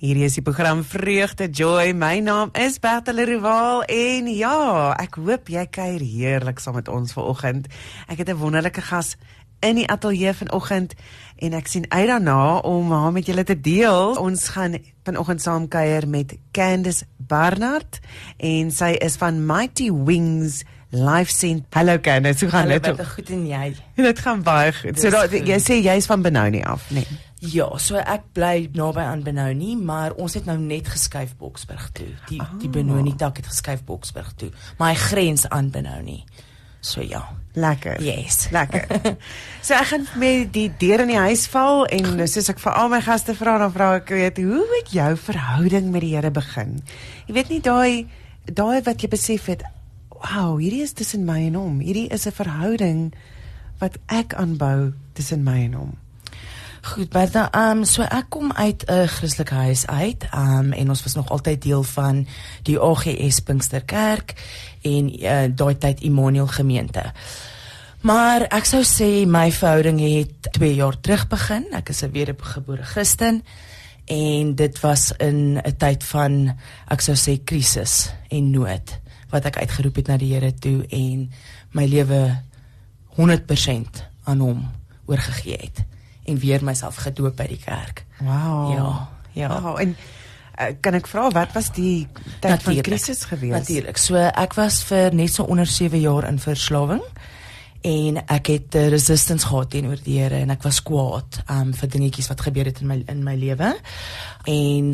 Hierdie is die program Vreugde Joy. My naam is Bertel Rival en ja, ek hoop jy kuier heerlik saam met ons vanoggend. Ek het 'n wonderlike gas in die ateljee vanoggend en ek sien uit daarna om haar met julle te deel. Ons gaan vanoggend saam kuier met Candice Barnard en sy is van Mighty Wings Life Scent. Hallo Candice, hoe gaan dit? Hallo, goed en jy? Dit gaan baie goed. So da, jy sê jy's van Benoni af, nee. Ja, so ek bly naby aan Benoni, maar ons het nou net geskuif Boksburg toe. Die oh. die Benoni tak het geskuif Boksburg toe, maar hy grens aan Benoni. So ja. Lekker. Yes. Lekker. so ek gaan met die deur in die huis val en soos ek vir al my gaste vra dan vra ek weet hoe het jou verhouding met die Here begin? Jy weet nie daai daai wat jy besef het, wow, hierdie is tussen my en hom. Hierdie is 'n verhouding wat ek aanbou tussen my en hom. Goed, Bertha, ehm um, so ek kom uit 'n Christelike huis uit, ehm um, en ons was nog altyd deel van die OGS Pinksterkerk en uh, daai tyd Immanuel gemeente. Maar ek sou sê my verhouding het 2 jaar terug begin. Ek is 'n wedergebore Christen en dit was in 'n tyd van ek sou sê krisis en nood wat ek uitgeroep het na die Here toe en my lewe 100% aan hom oorgegee het en weer myself gedoop by die kerk. Wow. Ja, ja. Wow, en uh, kan ek vra wat was die tyd Natuurlijk. van krisis gewees? Natuurlik. So ek was vir net so onder 7 jaar in verslawing en ek het uh, resistance gehad teenoor die Here en ek was kwaad um vir dingetjies wat gebeur het in my in my lewe. En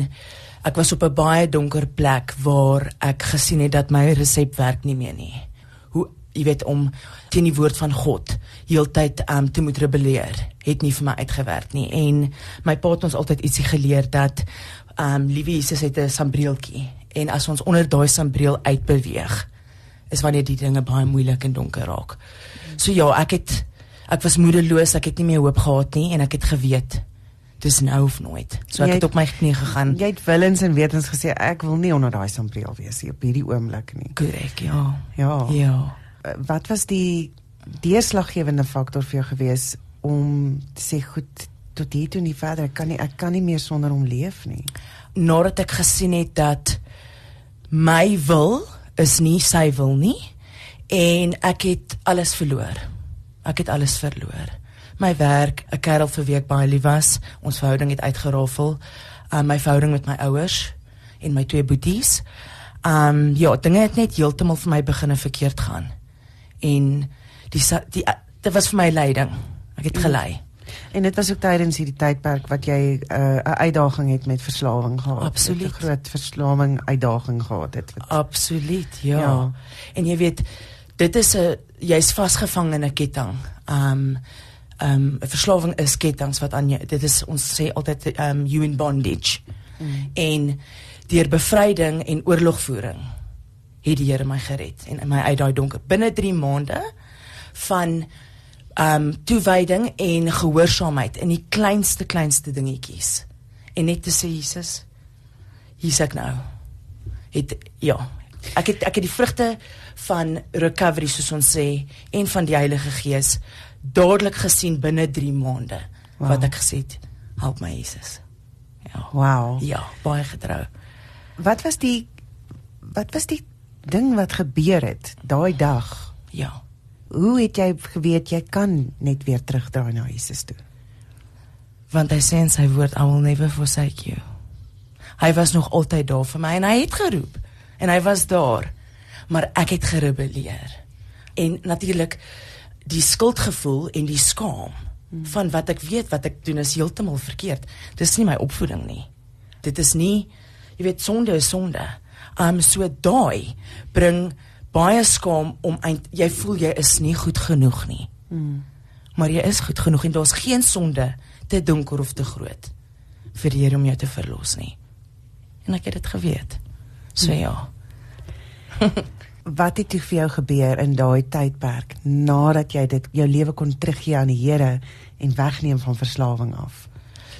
ek was op 'n baie donker plek waar ek gesien het dat my resep werk nie meer nie jy weet om teen die woord van God heeltyd um te moet rebelleer het nie vir my uitgewerk nie en my pa het ons altyd ietsie geleer dat um liewe Jesus het 'n sambreeltjie en as ons onder daai sambreel uitbeweeg is wanneer die dinge baie moeilik en donker raak. So ja, ek het ek was moedeloos, ek het nie meer hoop gehad nie en ek het geweet dis nou of nooit. So ek het, het op my knie gegaan. Jy het willens en wetens gesê ek wil nie onder daai sambreel wees nie op hierdie oomblik nie. Korrek, ja. Ja. Ja wat was die deurslaggewende faktor vir jou gewees om te sê goed tot hier toe nie verder. Ek kan nie ek kan nie meer sonder hom leef nie. Nadat ek gesien het dat my wil is nie sy wil nie en ek het alles verloor. Ek het alles verloor. My werk 'n kerel vir wie ek baie lief was ons verhouding het uitgerafel. Uh, my verhouding met my ouers en my twee boeties. Um ja dinge het net heeltemal vir my begine verkeerd gaan en die die dit was vir my leiding. Ek het gelei. En dit was ook tydens hierdie tydperk wat jy uh, 'n uh, uitdaging het met verslawing gehad. Absoluut. 'n Groot verslawing uitdaging gehad het. Wat... Absoluut, ja. ja. En jy weet dit is 'n jy's vasgevang in 'n ketting. Um um verslawing is kettinge wat aan jou dit is ons sê altyd um you in bondage. Mm. En deur bevryding en oorlogvoering het die Here my gered en my uit daai donker binne 3 maande van um, toewyding en gehoorsaamheid in die kleinste kleinste dingetjies. En net te sê Jesus, hier's ek nou. Het ja, ek het ek het die vrugte van recovery soos ons sê en van die Heilige Gees dadelik gesien binne 3 maande wow. wat ek gesê het, help my Jesus. Ja. Wow. Ja, baie getrou. Wat was die wat was die ding wat gebeur het daai dag. Ja. Hoe het jy geweet jy kan net weer terugdraai na Jesus toe? Want hy sê in sy woord I will never forsake you. Hy was nog altyd daar vir my en hy het geroep en hy was daar. Maar ek het gerebelleer. En natuurlik die skuldgevoel en die skaam hmm. van wat ek weet wat ek doen is heeltemal verkeerd. Dis nie my opvoeding nie. Dit is nie jy weet sonde is sonde um so daai bring baie skaam om eind, jy voel jy is nie goed genoeg nie. Mm. Maar jy is goed genoeg en daar's geen sonde te donker of te groot vir die Here om jou te verlos nie. En ek het dit geweet. So mm. ja. Wat het vir jou gebeur in daai tydperk nadat jy dit jou lewe kon teruggee aan die Here en wegneem van verslawing af?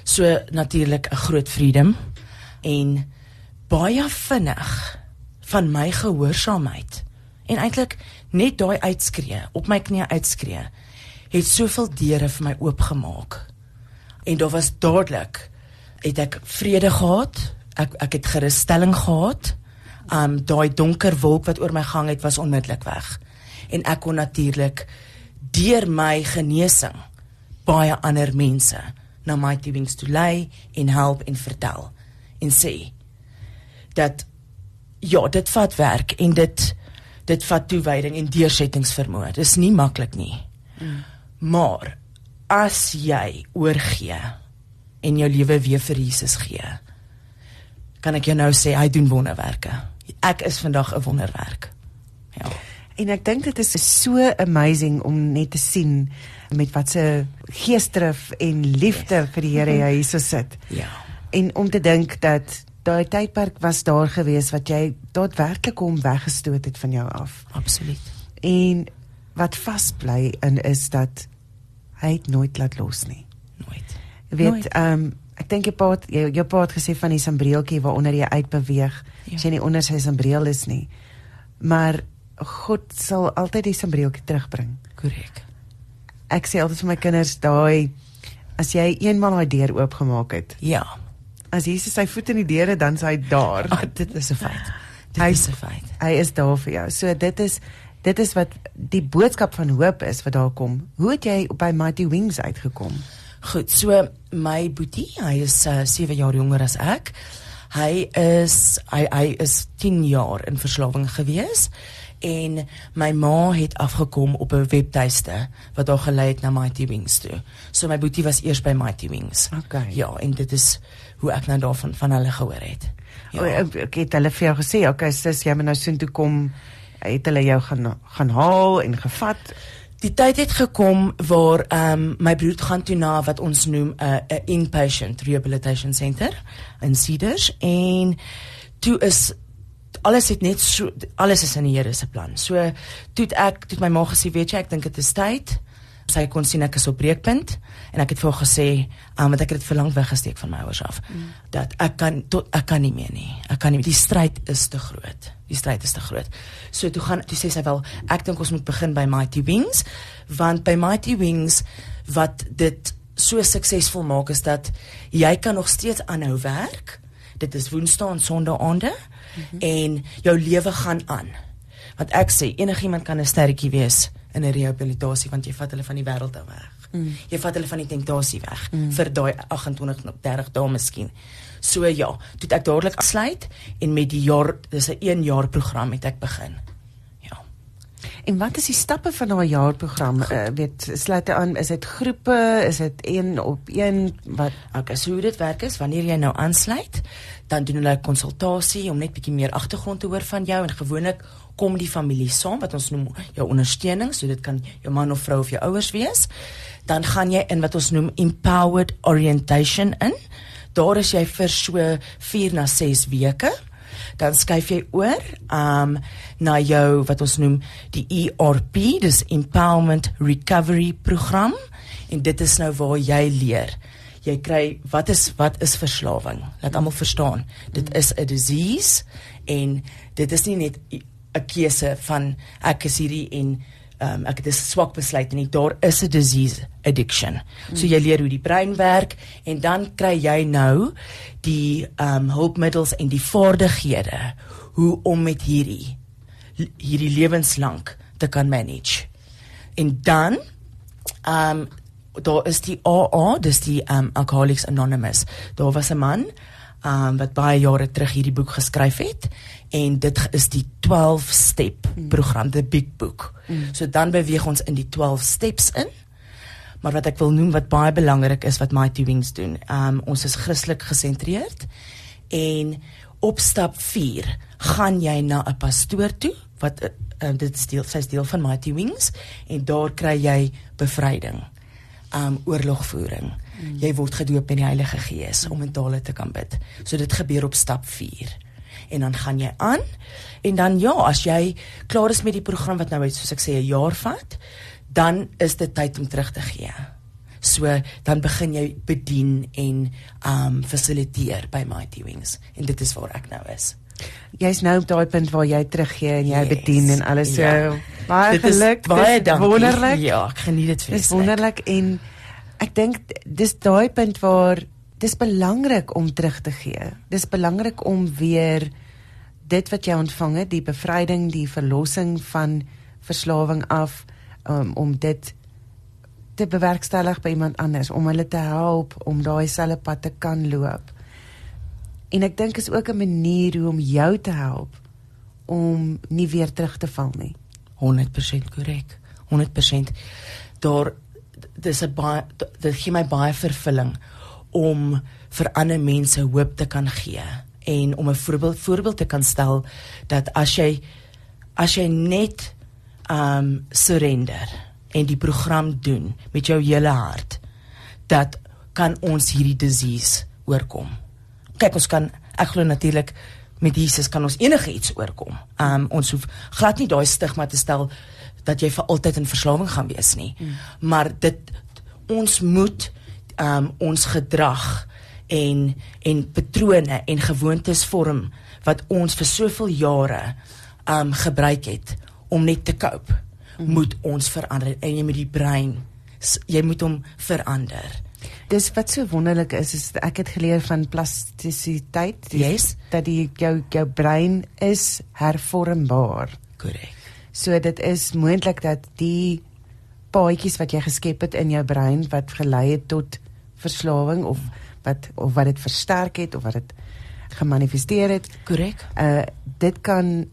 So natuurlik 'n groot vreedom en baie vinnig van my gehoorsaamheid en eintlik net daai uitskree op my knie uitskree het soveel deure vir my oopgemaak en daar was dadelik het ek vrede gehad ek ek het gerusstelling gehad. Um daai donker wolk wat oor my gang het was onmiddellik weg. En ek kon natuurlik deur my genesing baie ander mense na my wings toe lei en help en vertel en sê dat ja, dit vat werk en dit dit vat toewyding en deursettingsvermoë. Dis nie maklik nie. Mm. Maar as jy oorgee en jou lewe weer vir Jesus gee, kan ek jou nou sê hy doen wonderwerke. Ek is vandag 'n wonderwerk. Ja. En ek dink dit is so amazing om net te sien met wat se geesdrif en liefde yes. vir die Here jy hierso sit. Ja. En om te dink dat daai tydperk was daar gewees wat jy daadwerklik hom weggestoot het van jou af. Absoluut. En wat vasbly in is dat hy het nooit laat los nie. Nooit. Jy weet, ehm um, ek dink jy pa het jou, jou pa het gesê van die sambreeltjie waaronder jy uitbeweeg. Ja. Sy nie onder sy sambreel is nie. Maar God sal altyd die sambreeltjie terugbring. Korrek. Ek sê altyd vir my kinders daai as jy eenmal daai deur oopgemaak het. Ja. As Jesus sy voet in die deure dan sy daar. Oh, dit is 'n feit. Dit hy, is 'n feit. Hy is daar vir jou. So dit is dit is wat die boodskap van hoop is wat daar kom. Hoe het jy by Mighty Wings uitgekom? Goed, so my boetie, hy is uh, 7 jaar jonger as ek. Hy is hy hy is 10 jaar in verslawing gewees en my ma het afgekom op 'n webtuiste wat daar gelei het na Mighty Wings toe. So my boetie was eers by Mighty Wings. Okay. Ja, en dit is hoe ek nou daarvan van hulle gehoor het. Ja. O, ek, ek het hulle vir jou gesê, okay, sis, jy moet nou soontoe kom het hulle jou gaan gaan haal en gevat. Die tyd het gekom waar ehm um, my broer gaan toe na wat ons noem 'n uh, 'n inpatient rehabilitation center in Cedars en toe is alles het net so alles is in die Here se plan. So toe ek toe my ma gesê, weet jy, ek dink dit is tyd sy kon sien ek is op breekpunt en ek het vir haar gesê um, want ek het dit vir lank weggesteek van my ouers af mm. dat ek kan tot ek kan nie meer nie ek kan nie die stryd is te groot die stryd is te groot so toe gaan toe sê sy wel ek dink ons moet begin by Mighty Wings want by Mighty Wings wat dit so suksesvol maak is dat jy kan nog steeds aanhou werk dit is woensdae en sondae-aande mm -hmm. en jou lewe gaan aan want ek sê enigiemand kan 'n sterretjie wees in 'n rehabilitasie want jy vat hulle van die wêreld af weg. Mm. Jy vat hulle van die tentasie weg mm. vir daai 28 of 30 dae miskien. So ja, toe ek dadelik afsluit en met die jaar dis 'n 1 jaar program het ek begin. Ja. En wat is die stappe van daai jaarprogram? Uh, weet sluit aan, is dit groepe, is dit een op een wat okay, so hoe dit werk is wanneer jy nou aansluit, dan doen hulle 'n konsultasie om net bietjie meer agtergrond te hoor van jou en gewoonlik kom die familie saam wat ons noem jou ondersteuning, so dit kan jou man of vrou of jou ouers wees. Dan gaan jy in wat ons noem empowered orientation in. Daar is jy vir so 4 na 6 weke. Dan skuif jy oor um na jou wat ons noem die ERP, dis Empowerment Recovery Program en dit is nou waar jy leer. Jy kry wat is wat is verslawing? Laat almal verstaan. Dit is 'n disease en dit is nie net 'n keuse van ek is hierdie en um, ek het 'n swak besluit en daar is 'n disease addiction. So jy leer hoe die brein werk en dan kry jy nou die um hulpmiddels en die vaardighede hoe om met hierdie hierdie lewenslank te kan manage. En dan um daar is die AA, dis die um Alcoholics Anonymous. Daar was 'n man um wat baie jare terug hierdie boek geskryf het en dit is die 12 step mm. program the big book. Mm. So dan beweeg ons in die 12 steps in. Maar wat ek wil noem wat baie belangrik is wat Mighty Wings doen. Um ons is Christelik gesentreerd en op stap 4 gaan jy na 'n pastoor toe wat uh, dit is deel sy's deel van Mighty Wings en daar kry jy bevryding. Um oorlogvoering. Mm. Jy word gedoop in die Heilige Gees om in tale te kan bid. So dit gebeur op stap 4. En dan gaan jy aan en dan ja, as jy klaar is met die program wat nou uit soos ek sê 'n jaar vat, dan is dit tyd om terug te gee. So dan begin jy bedien en um fasiliteer by Mighty Wings en dit is waar ek nou is. Jy's nou op daai punt waar jy teruggee en jy yes, bedien en alles so. Ja. Baie geluk, baie dankie. Wonderlik. Ja, ek geniet dit jou. Dis wonderlik en ek dink dis daai punt waar dis belangrik om terug te gee. Dis belangrik om weer dit wat jy ontvang het, die bevryding, die verlossing van verslawing af um, om dit te bewerkstellig by iemand anders om hulle te help om daai selfe pad te kan loop. En ek dink is ook 'n manier hoe om jou te help om nie weer terug te val nie. 100% korrek. 100% daar dis 'n baie dit gee my baie vervulling om vir ander mense hoop te kan gee en om 'n voorbeeld voorbeeld te kan stel dat as jy as jy net um surrender en die program doen met jou hele hart dat kan ons hierdie disease oorkom. Kyk ons kan ek glo natuurlik met Jesus kan ons enigiets oorkom. Um ons hoef glad nie daai stigma te stel dat jy vir altyd in verslawing gaan wees nie. Mm. Maar dit ons moet um ons gedrag en en patrone en gewoontes vorm wat ons vir soveel jare um gebruik het om net te cope mm. moet ons verander en jy moet die brein jy moet hom verander dis wat so wonderlik is is ek het geleer van plastisiteit yes dat die jou jou brein is hervormbaar korrek so dit is moontlik dat die paadjies wat jy geskep het in jou brein wat gelei het tot verslawing of wat of wat dit versterk het of wat dit gemanifesteer het. Korrek. Uh dit kan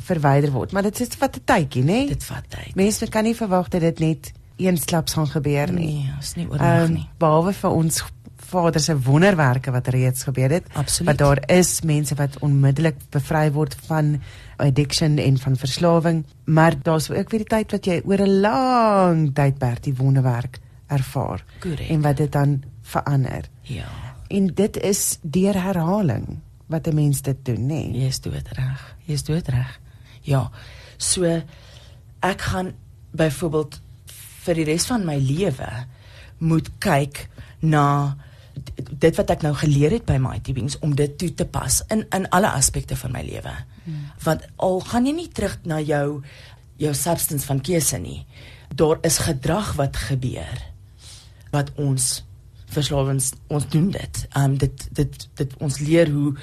verwyder word, maar dit is wat 'n tydjie, né? Dit vat tyd. Mense kan nie verwag dat dit net eensklaps gaan gebeur nie. Nee, is nie oornag um, nie. Behalwe vir ons Vader se wonderwerke wat reeds gebeur het. Absoluut. Maar daar is mense wat onmiddellik bevry word van addiction en van verslawing, maar daar's ook weer die tyd wat jy oor 'n lang tydperk die wonderwerk ervaar Correct. en wat dit dan verander. Ja. En dit is deur herhaling wat 'n mens dit doen, nê? Nee. Jy is dood reg. Jy is dood reg. Ja. So ek gaan byvoorbeeld vir die res van my lewe moet kyk na dit wat ek nou geleer het by Mighty Wings om dit toe te pas in in alle aspekte van my lewe. Hmm. Want al gaan jy nie terug na jou jou substance van keuse nie. Daar is gedrag wat gebeur wat ons verslawings ons doen dit. Um dit dit dit ons leer hoe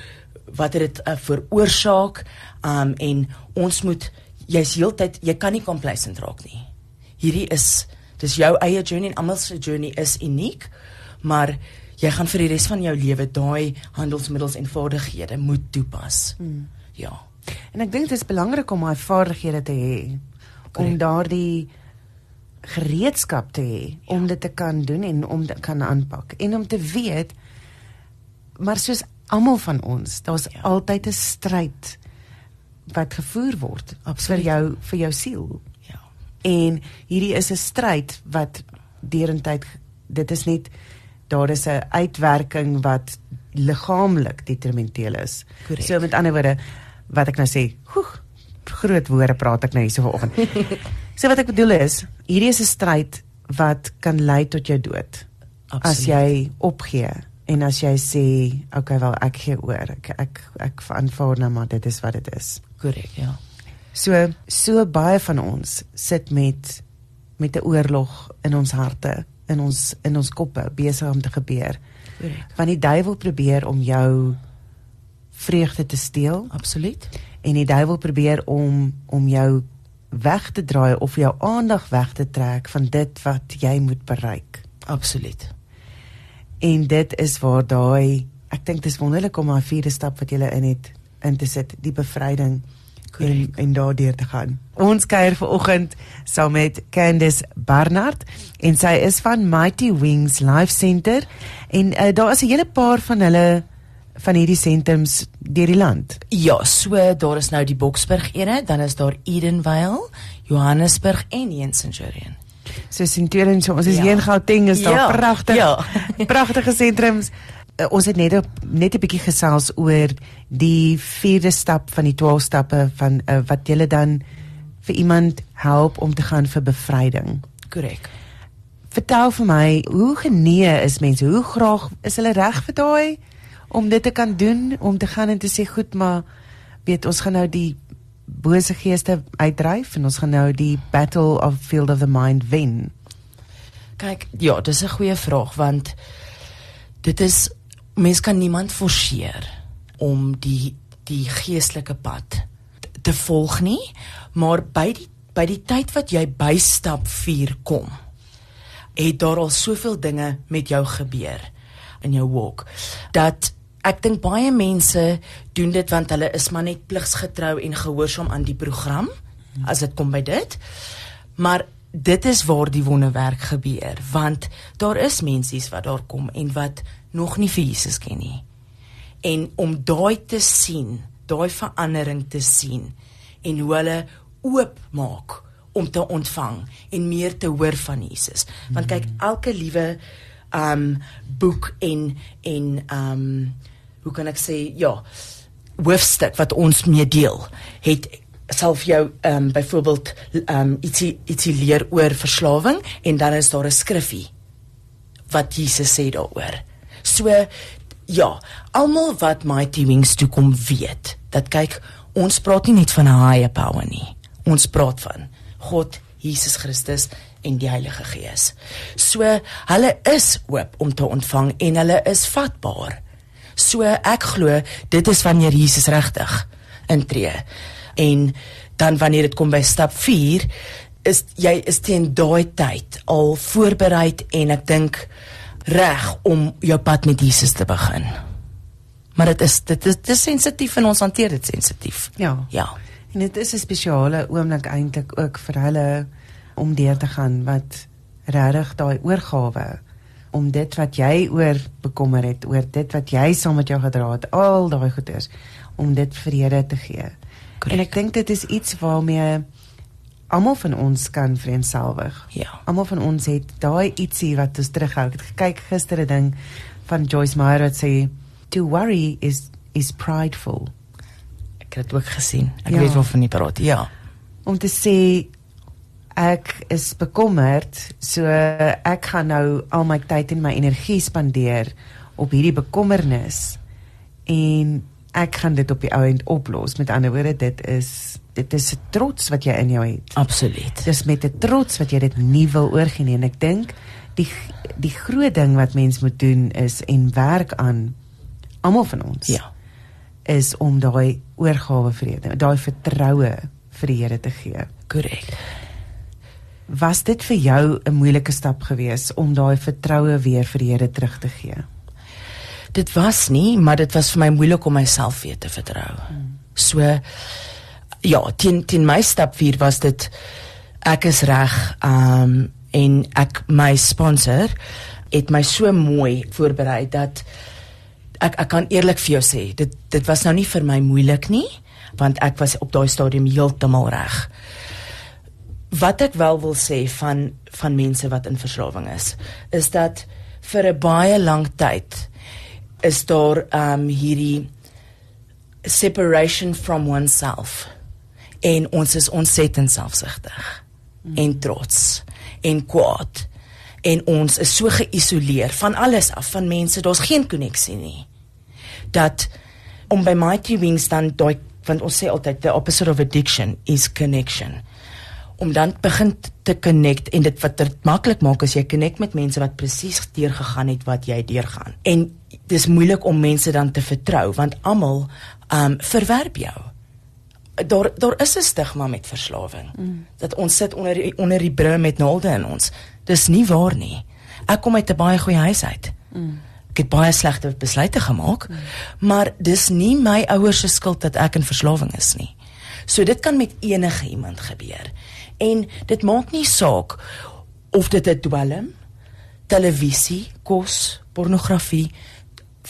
wat dit uh, veroorsaak um en ons moet jy's heeltyd jy kan nie complacent raak nie. Hierdie is dis jou eie journey en almal se journey is uniek, maar jy gaan vir die res van jou lewe daai handelsmiddels en vaardighede moet toepas. Hmm. Ja. En ek dink dit is belangrik om daai vaardighede te hê om daardie gereedskap te hê ja. om dit te kan doen en om dit kan aanpak en om te weet maar soos almal van ons daar's ja. altyd 'n stryd wat gevoer word Absoluut. vir jou vir jou siel ja en hierdie is 'n stryd wat derentyd dit is net daar is 'n uitwerking wat liggaamlik detrimenteel is Correct. so met ander woorde wat ek nou sê hoeg groot woorde praat ek nou hier so vanoggend So wat ek bedoel is, hierdie is 'n stryd wat kan lei tot jou dood. Absoluut. As jy opgee en as jy sê, okay wel ek gee oor. Ek ek ek verantwoord nou maar dit is wat dit is. Korrek, ja. So so baie van ons sit met met 'n oorlog in ons harte, in ons in ons koppe besig om te gebeur. Korrek. Want die duiwel probeer om jou vreugde te steel. Absoluut. En die duiwel probeer om om jou weg te draai of jou aandag weg te trek van dit wat jy moet bereik. Absoluut. En dit is waar daai ek dink dis wonderlik om daai vierde stap wat jy in het in te sit, die bevryding en en daardeur te gaan. Ons kuier vanoggend saam met Candice Barnard en sy is van Mighty Wings Life Center en uh, daar is 'n hele paar van hulle van hierdie sentrums deur die land. Ja, so daar is nou die Boksburg ene, dan is daar Edenvale, Johannesburg en Centurion. So Centurion, so ons is ja. hier in Gauteng is daar ja. pragtig. Ja. pragtige sentrums. Uh, ons het net op, net 'n bietjie gesels oor die vierde stap van die 12 stappe van uh, wat jy dan vir iemand help om te gaan vir bevryding. Korrek. Vertel vir my, hoe genee is mense? Hoe graag is hulle reg vir daai? om dit te kan doen om te gaan en te sê goed maar weet ons gaan nou die bose geeste uitdryf en ons gaan nou die battle of field of the mind wen kyk ja dis 'n goeie vraag want dit is mens kan niemand forceer om die die geestelike pad te volg nie, maar by die by die tyd wat jy by stap 4 kom, het daar al soveel dinge met jou gebeur in jou walk dat ek dink baie mense doen dit want hulle is maar net pligsgetrou en gehoorsaam aan die program as dit kom by dit. Maar dit is waar die wonderwerk gebeur want daar is mensies wat daar kom en wat nog nie vir Jesus ken nie. En om daai te sien, daai verandering te sien en hoe hulle oop maak om te ontvang en meer te hoor van Jesus. Want kyk, elke liewe um boek en en um hoe kan ek sê ja, hoofstuk wat ons mee deel, het self jou um byvoorbeeld um ietsie ietsie leer oor verslawing en dan is daar 'n skriffie wat Jesus sê daaroor. So ja, almal wat Mighty Wings toe kom weet dat kyk, ons praat nie net van 'n higher power nie. Ons praat van God, Jesus Christus en die Heilige Gees. So hulle is oop om te ontvang en hulle is vatbaar. So ek glo dit is wanneer Jesus regtig intree. En dan wanneer dit kom by stap 4 is jy is teen daai tyd al voorberei en ek dink reg om jou pad met Jesus te begin. Maar dit is dit is is sensitief en ons hanteer dit sensitief. Ja. Ja. En dit is 'n spesiale oomblik eintlik ook vir hulle om deur te gaan wat regtig daai oorgawe om dit wat jy oor bekommer het, oor dit wat jy saam met jou gedra het, al daai goeders om dit vrede te gee. Correct. En ek dink dit is iets waarmee almal van ons kan vereenselwig. Ja. Almal van ons het daai ietsie wat ons terughou. Ek het gekyk gister 'n ding van Joyce Meyer wat sê to worry is is prideful. Ek het dit ook gesien. Ek Ja. weet waarvan jy praat. Ja. Om te sê ek is bekommerd, so ek gaan nou al my tyd en my energie spandeer op hierdie bekommernis en ek gaan dit op die ou end oplos. Met ander woorde, dit is dit is 'n trots wat jy in jou het. Absoluut. Dis met 'n trots wat jy dit nie wil oorgee nie en ek dink die die groot ding wat mens moet doen is en werk aan almal van ons Ja. is om daai oorgawe vrede, daai vertroue vir die Here te gee. Korrek. Was dit vir jou 'n moeilike stap geweest om daai vertroue weer vir die Here terug te gee? Dit was nie, maar dit was vir my moeilik om myself weer te vertrou. Hmm. So ja, teen teen my stap 4 was dit ek is reg um en ek my sponsor het my so mooi voorberei dat ek ek kan eerlik vir jou sê dit dit was nou nie vir my moeilik nie want ek was op daai stadium heeltemal reg. Wat ek wel wil sê van van mense wat in verslawing is, is dat vir 'n baie lang tyd is daar um hierdie separation from oneself en ons is ontsettend selfsugtig mm. en trots en kwaad en ons is so geïsoleer van alles af van mense daar's geen koneksie nie dat om by Mighty Wings dan daai want ons sê altyd the opposite of addiction is connection om dan begin te connect en dit wat dit maklik maak as jy connect met mense wat presies deurgegaan het wat jy deurgaan. En dis moeilik om mense dan te vertrou want almal um verwerp jou. Daar daar is 'n stigma met verslawing. Mm. Dat ons sit onder die, onder die bril met naalde in ons. Dis nie waar nie. Ek kom uit 'n baie goeie huis uit. Mm. Ek het baie slegte besluite gemaak, mm. maar dis nie my ouers se skuld dat ek in verslawing is nie. So dit kan met enige iemand gebeur. En dit maak nie saak of dit 'n dwelm, televisie, kos, pornografie,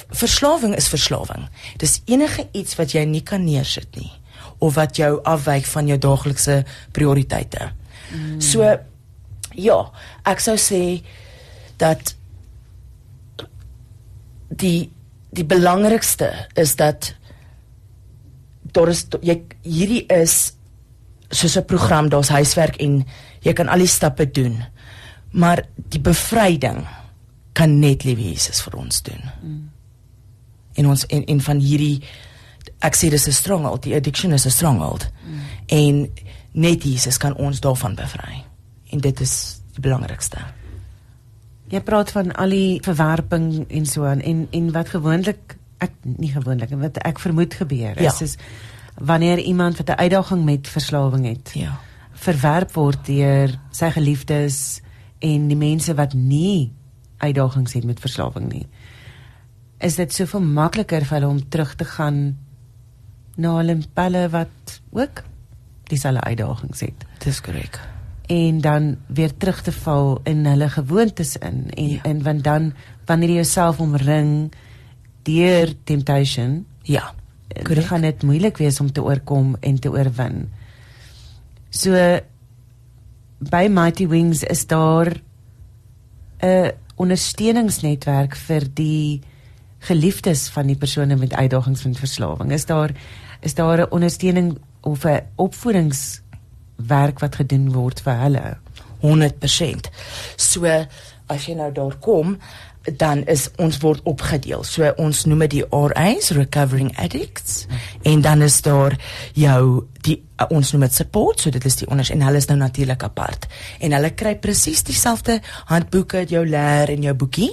verslawing is verslawing. Dis enige iets wat jy nie kan neersit nie of wat jou afwyk van jou daaglikse prioriteite. Mm. So ja, ek sou sê dat die die belangrikste is dat daar is jy hierdie is soos 'n program, daar's huiswerk en jy kan al die stappe doen. Maar die bevryding kan net liewe Jesus vir ons doen. Mm. En ons en, en van hierdie ek sê dis 'n stronghold, die addiction is 'n stronghold. Mm. En net Jesus kan ons daarvan bevry. En dit is die belangrikste. Jy praat van al die verwerping en so aan en en wat gewoonlik ek nie gewoonlik wat ek vermoed gebeur is Ja. is wanneer iemand wat 'n uitdaging met verslawing het Ja. verwerp word deur sy geliefdes en die mense wat nie uitdagings het met verslawing nie. Is dit soveel makliker vir hulle om terug te gaan na pelle wat ook dieselfde uitdagings het Dis korrek. en dan weer terug te val in hulle gewoontes in en Ja. en want dan wanneer jy jouself omring deur temptation Ja. dan Korrek. gaan dit moeilik wees om te oorkom en te oorwin. So by Mighty Wings is daar 'n ondersteuningsnetwerk vir die geliefdes van die persone met uitdagings met verslawing. Is daar is daar 'n ondersteuning of 'n opvoedingswerk wat gedoen word vir hulle? 100%. So as jy nou daar kom, dan is ons word opgedeel. So ons noem dit die RAs, recovering addicts, en dan is daar jou die ons noem dit support, so dit is die onders en hulle is nou natuurlik apart. En hulle kry presies dieselfde handboeke, jou leer en jou boekie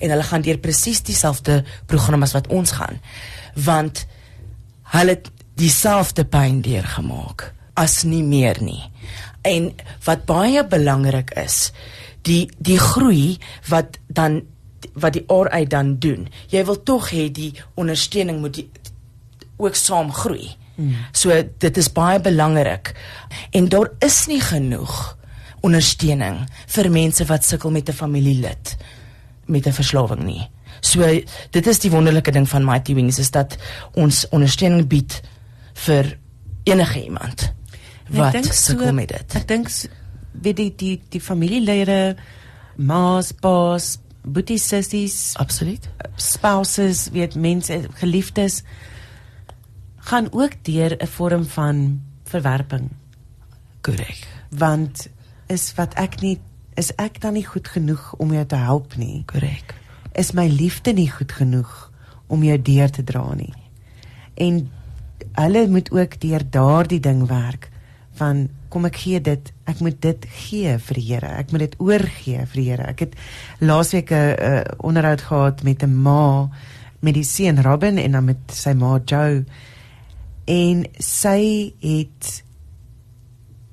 en hulle gaan deur presies dieselfde program as wat ons gaan. Want hulle dieselfde pyn deurgemaak as nie meer nie. En wat baie belangrik is, die die groei wat dan wat die RA dan doen. Jy wil tog hê die ondersteuning moet die, ook saam groei. Mm. So dit is baie belangrik. En daar is nie genoeg ondersteuning vir mense wat sukkel met 'n familielid met 'n verslawing nie. So dit is die wonderlike ding van Mighty Wings is dat ons ondersteuning bied vir enige iemand wat sukkel met dit. Ek dink weet die die die familielede, ma's, pa's, boeties, sissies, Absoluut. spouses, weet mense, geliefdes gaan ook deur 'n vorm van verwerping Korrek. want is wat ek nie is ek dan nie goed genoeg om jou te help nie Korrek. Is my liefde nie goed genoeg om jou deur te dra nie. En hulle moet ook deur daardie ding werk van kom ek gee dit ek moet dit gee vir die Here. Ek moet dit oorgee vir die Here. Ek het laasweek 'n uh, onderhoud gehad met 'n ma met die seun Robin en dan met sy ma Joe. En sy het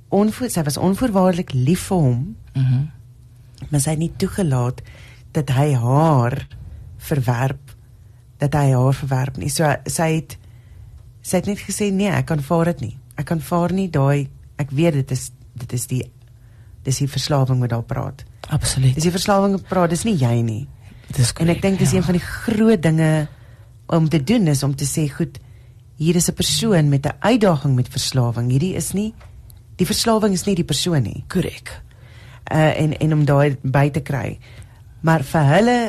onvoor sy was onvoorwaardelik lief vir hom. Mhm. Mm maar sy het nie toegelaat dat hy haar verwerp dat hy haar verwerp nie. So sy het sy het net gesê nee ek kan vaar dit nie. Ek kan vaar nie daai ek weet dit is dit is die dis die verslawing wat daar praat. Absoluut. dis die verslawing wat praat dis nie jy nie. Dis en ek dink dis een van die groot dinge om te doen is om te sê goed hier is 'n persoon met 'n uitdaging met verslawing. Hierdie is nie die verslawing is nie die persoon nie. Korrek. uh, en en om daai by te kry. Maar vir hulle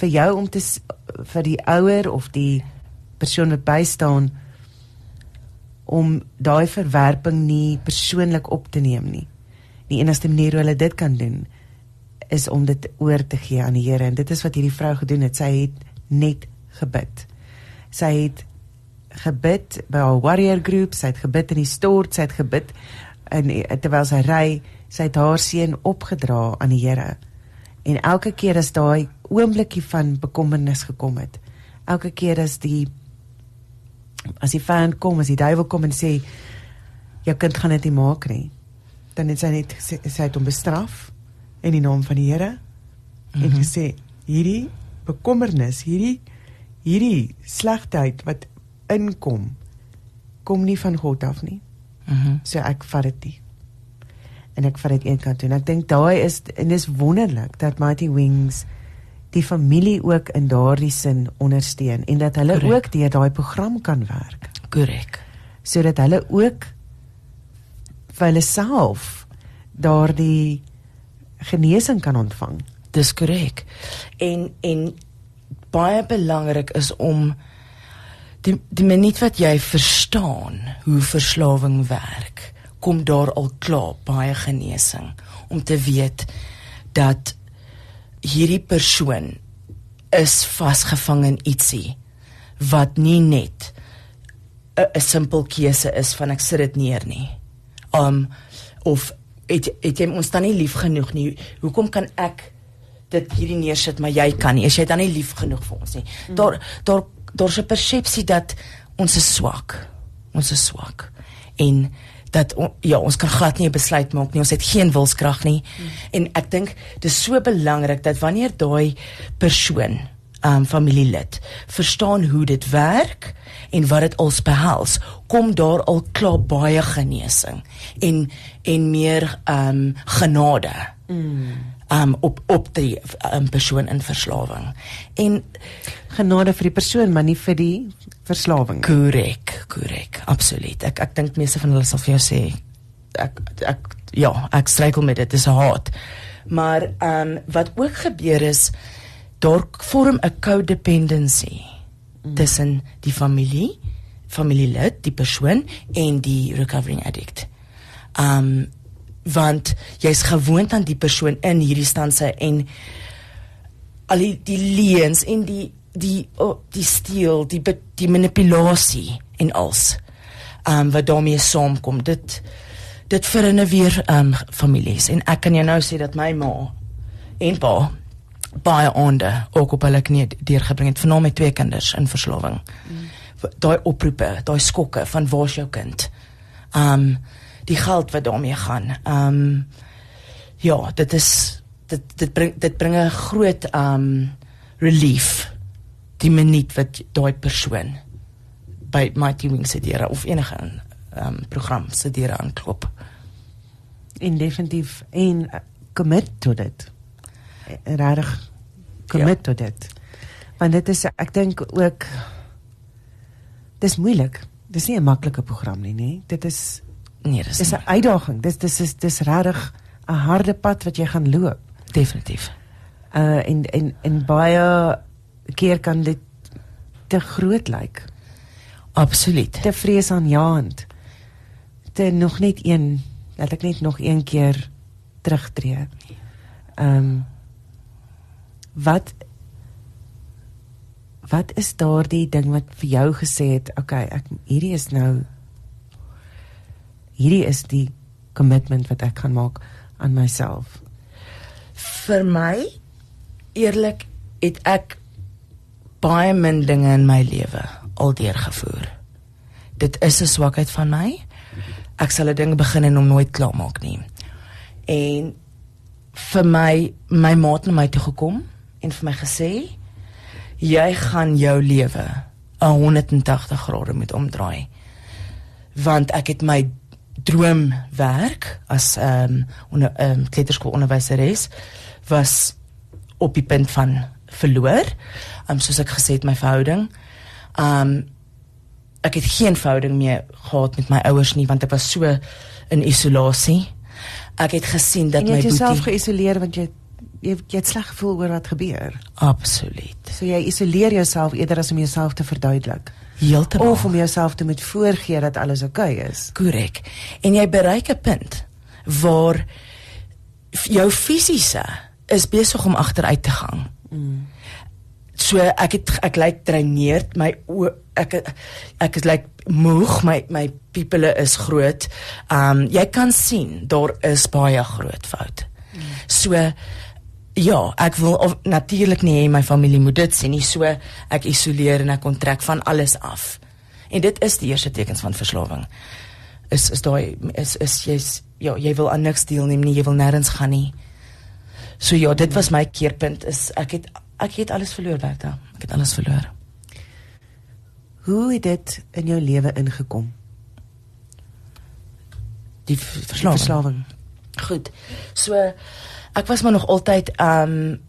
vir jou om te vir die ouer of die persoon wat bystaan om daai verwerping nie persoonlik op te neem nie. Die enigste manier hoe hulle dit kan doen is om dit oor te gee aan die Here en dit is wat hierdie vrou gedoen het. Sy het net gebid. Sy het gebid by haar warrior groep, sy het gebid in die stort, sy het gebid en terwyl sy ry, sy het haar seun opgedra aan die Here. En elke keer as daai oombliekie van bekommernis gekom het, elke keer as die as die vyand kom, as die duiwel kom en sê jou kind gaan dit nie maak nie, dan het sy net gesê sy het hom bestraf in die naam van die Here mm -hmm. en Mhm. gesê hierdie bekommernis, hierdie hierdie slegheid wat inkom kom nie van God af nie. Mhm. So ek vat dit nie. En ek vat dit een kant toe. En ek dink daai is en dis wonderlik dat Mighty Wings die familie ook in daardie sin ondersteun en dat hulle Correct. ook deur daai program kan werk Korrek. sodat hulle ook vir hulle self daardie genesing kan ontvang. Dis korrek. En en baie belangrik is om die die minuut wat jy verstaan hoe verslawing werk, kom daar al klaar baie genesing om te weet dat hierdie persoon is vasgevang in ietsie wat nie net 'n simpel keuse is van ek sit dit neer nie. Um of het het jy ons dan nie lief genoeg nie. Hoekom kan ek dit hierdie neersit maar jy kan nie. Is jy dan nie lief genoeg vir ons nie? Mm. Daar daar daar's 'n persepsie dat ons is swak. Ons is swak. En dat ja, ons kan glad nie 'n besluit maak nie. Ons het geen wilskrag nie. Mm. En ek dink dis so belangrik dat wanneer daai persoon um familielid verstaan hoe dit werk en wat dit als behels kom daar al klaar baie genesing en en meer um genade mm. Um op op die um, persoon in verslawing en genade vir die persoon maar nie vir die verslawing korrek korrek absoluut ek ek dink meeste van hulle sal vir jou sê ek ek ja ek struikel met dit dis haat maar um wat ook gebeur is daar vorm 'n codependency mm. tussen die familie, familielid, die persoon en die recovering addict. Um want jy's gewoond aan die persoon in hierdie stanse en al die, die leuns en die die oh, die steel, die die manipulasie en als um wat daarmee saamkom. Dit dit verinne weer um families en ek kan jou nou sê dat my ma en pa baie aande ook op hulle knie deurgebring het vernaam met twee kinders in verslawing. Mm. Daai oproepe, daai skokke van waar's jou kind? Um die geld wat daarmee gaan. Um ja, dit is dit dit bring dit bring 'n groot um relief die minuut wat daai persoon by my teaming se deur of enige um program se deur aanklop. In definitief en commit tot dit regtig commit ja. tot dit. Want dit is ek dink ook dis moeilik. Dis nie 'n maklike program nie, nê? Dit is nee, dis is 'n uitdaging. Dis dis is dis regtig 'n harde pad wat jy gaan loop. Definitief. Uh en en en baie keer kan dit te groot lyk. Absoluut. Te vrees aan jaand. Te nog net een, laat ek net nog een keer terugtreë. Ehm um, wat wat is daardie ding wat vir jou gesê het okay ek hierdie is nou hierdie is die commitment wat ek gaan maak aan myself. Vir my eerlik het ek baie min dinge in my lewe al deurgevoer. Dit is 'n swakheid van my. Ek sal 'n ding begin en hom nooit klaar maak nie. En vir my my maat na my toe gekom en vir my gesê jy gaan jou lewe 'n 180 grade moet omdraai want ek het my droomwerk as ehm um, onder ehm um, kleuterskoolonderwyseres was op die punt van verloor. Ehm um, soos ek gesê het my verhouding. Ehm um, ek het geen verhouding meer gehad met my ouers nie want ek was so in isolasie. Ek het gesien dat my boetie jy jouself geïsoleer want jy jy jy het sleg gevoel oor wat gebeur. Absoluut. So jy isoleer jouself eerder as om jouself te verduidelik. Heeltemal. Of om jouself te moet voorgee dat alles oukei okay is. Korrek. En jy bereik 'n punt waar jou fisiese is besig om agteruit te gaan. Mm. So ek het ek lyk dreineerd, my o, ek ek is lyk moeg, my my pupille is groot. Um jy kan sien daar is baie groot foute. Mm. So Ja, ek wil natuurlik nie hê my familie moet dit sien nie. So ek isoleer en ek onttrek van alles af. En dit is die eerste tekens van verslawing. Is is daai is is jy's ja, jy wil aan niks deelneem nie, jy wil nêrens gaan nie. So ja, dit was my keerpunt is ek het ek het alles verloor Bertha. Ek het alles verloor. Hoe het dit in jou lewe ingekom? Die verslawing. Die verslawing. Goed. So ek was maar nog altyd um,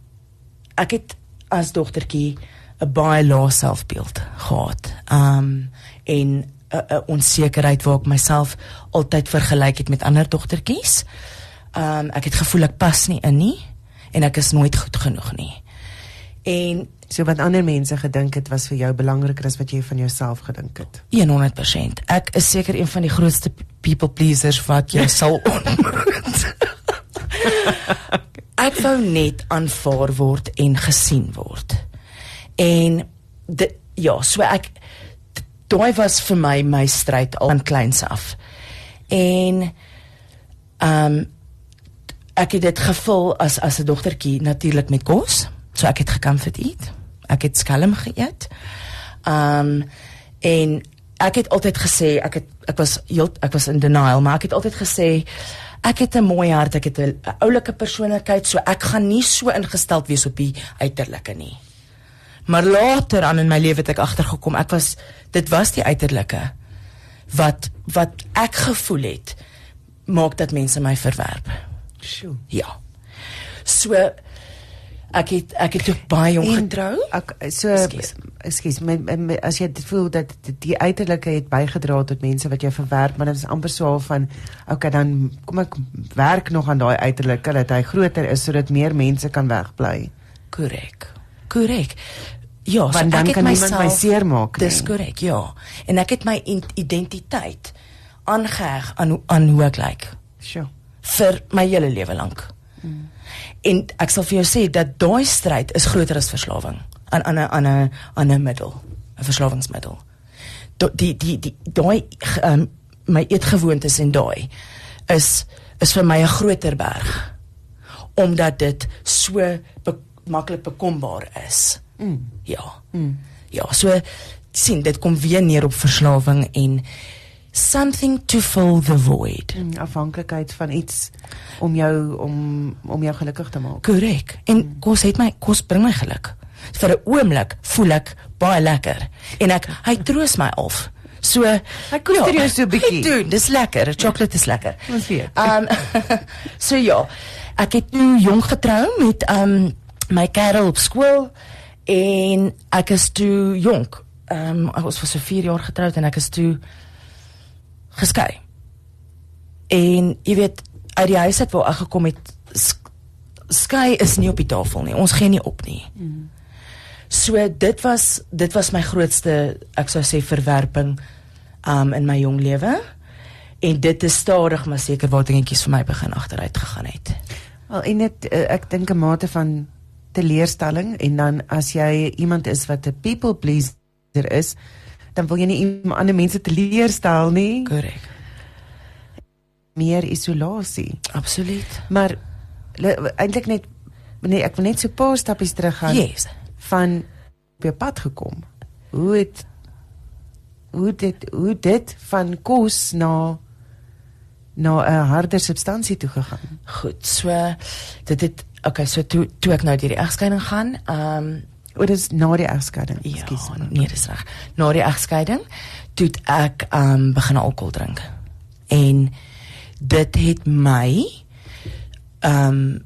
ek het as dogtertjie 'n baie lae selfbeeld gehad. Um, en 'n onsekerheid waar ek myself altyd vergelyk het met ander dogtertjies. Um, ek het gevoel ek pas nie in nie en ek is nooit goed genoeg nie. En so wat ander mense gedink het was vir jou belangriker as wat jy van jouself gedink het. 100%. Ek is seker een van die grootste people pleasers wat jy sal ontmoet ek wou net aanvaar word en gesien word. En de, ja, so ek daai was vir my my stryd al van kleins af. En ehm um, ek het dit gevul as as 'n dogtertjie natuurlik met kos. So ek het gecomfort eat. Ek het skelm geëet. Um en ek het altyd gesê ek het ek was heel ek was in denial, maar ek het altyd gesê ek het 'n mooi hart, ek het 'n oulike persoonlikheid, so ek gaan nie so ingesteld wees op die uiterlike nie. Maar later aan in my lewe het ek agtergekom, ek was dit was die uiterlike wat wat ek gevoel het maak dat mense my verwerp. Sjoe. Ja. So ek het ek het ook baie jong getrou. Ek so Ekskuus. as jy voel dat die- uiterlike het bygedra tot mense wat jou verwerp, maar dit is amper so half van okay, dan kom ek werk nog aan daai uiterlike dat hy groter is sodat meer mense kan wegbly. Korrek. Korrek. Ja, so Want dan ek het kan niemand my myself- seermaak nie. Dis korrek, ja. En ek het my identiteit aangeheg aan aan hoe ek lyk Sjoe. vir my hele lewe lank. Mm. En ek sal vir jou sê dat daai stryd is groter as verslawing aan aan 'n aan 'n aan 'n middel, 'n verslawingsmiddel. Da- Die die die daai um, my eetgewoontes en daai is is vir my 'n groter berg omdat dit so be maklik bekombaar is. Mm. Ja. Mm. Ja, so sien dit kom weer neer op verslawing en something to fill the void. Mm, afhanklikheid van iets om jou om om jou gelukkig te maak. Korrek. En kos het my kos bring my geluk. Vir 'n oomblik voel ek baie lekker en ek hy troos my af. So Hy koester jou so 'n bietjie. Doen, dis lekker. Chocolate is lekker. Ons weet. Um so ja, ek het toe jong getrou met um my kerel op skool en ek is toe jonk. Um ek was vir so 4 jaar getroud en ek is toe geskei. En jy weet uit die huis uit waar ek gekom het sk skei is nie op die tafel nie. Ons gee nie op nie. Mm. So dit was dit was my grootste ek sou sê verwerping um in my jong lewe. En dit is stadig maar seker waar dingetjies vir my begin agteruit gegaan het. Wel en dit uh, ek dink 'n mate van teleurstelling en dan as jy iemand is wat 'n people pleaser is, dan wil jy nie iemand ander mense teleurstel nie. Korrek. Meer isolasie. Absoluut. Maar eintlik net nee, ek wil net so 'n paar stappies teruggaan Yes. van op jou pad gekom. Hoe het hoe dit hoe dit van kos na na 'n harder substansie toe gegaan. Goed. So dit het okay, so toe toe ek nou deur die egskeiding gaan, um Oor dis na die egskeiding. Ja, Ekskuus. man. nee, dis reg. Na die egskeiding toe ek um begin alkohol drink. En dit het my um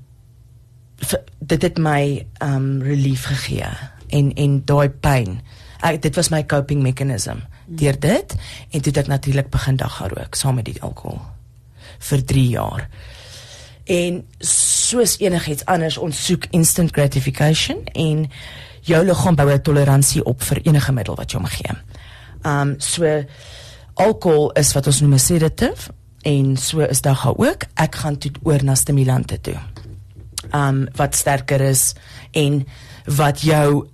dit het my um relief gegee en en daai pyn. Ek dit was my coping mechanism. Deur dit en toe het ek natuurlik begin dagga rook saam met die alkohol vir 3 jaar. En soos enigiets anders, ons soek instant gratification en jou liggaam bou 'n toleransie op vir enige middel wat jy hom gee. Um so alkohol is wat ons noem sedative en so is dagga ook. Ek gaan toe oor na stimulante toe. Um wat sterker is en wat jou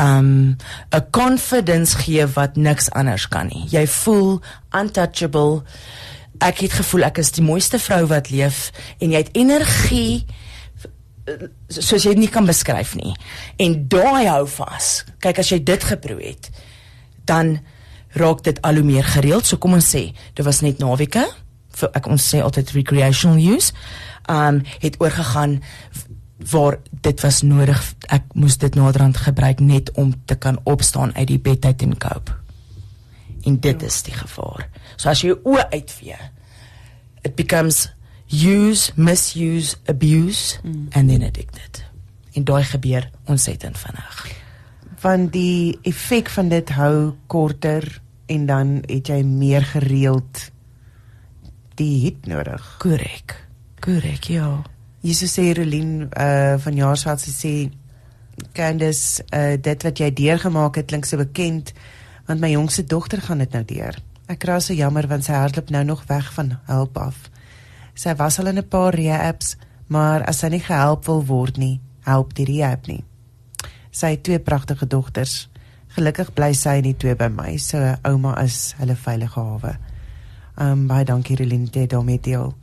um 'n confidence gee wat niks anders kan nie. Jy voel untouchable. Ek het gevoel ek is die mooiste vrou wat leef en jy het energie soos jy dit nie kan beskryf nie. En daai hou vas. Kyk as jy dit geproe het, dan raak dit al hoe meer gereeld. So kom ons sê, dit was net naweke vir ek ons sê altyd recreational use. Um het oorgegaan waar dit was nodig ek moes dit naderhand gebruik net om te kan opstaan uit die bed uit en cope. En dit is die gevaar. So as jy jou oë uitvee, it becomes use, misuse, abuse mm. and then addicted. En daai gebeur ontsettend vinnig. Want die effek van dit hou korter en dan het jy meer gereeld die hit nodig. Korrek. Korrek, ja. Jesus sê Rolien uh van Jaarsveld sy sê Candice uh dit wat jy deurgemaak het klink so bekend want my jongste dogter gaan dit nou deur. Ek raas so jammer want sy hardloop nou nog weg van hulp af. Sy was al in 'n paar rehabs, maar as sy nie gehelp wil word nie, help die rehab nie. Sy het twee pragtige dogters. Gelukkig bly sy nie twee by my, so ouma is hulle veilige hawe. Um baie dankie dit daarmee deel.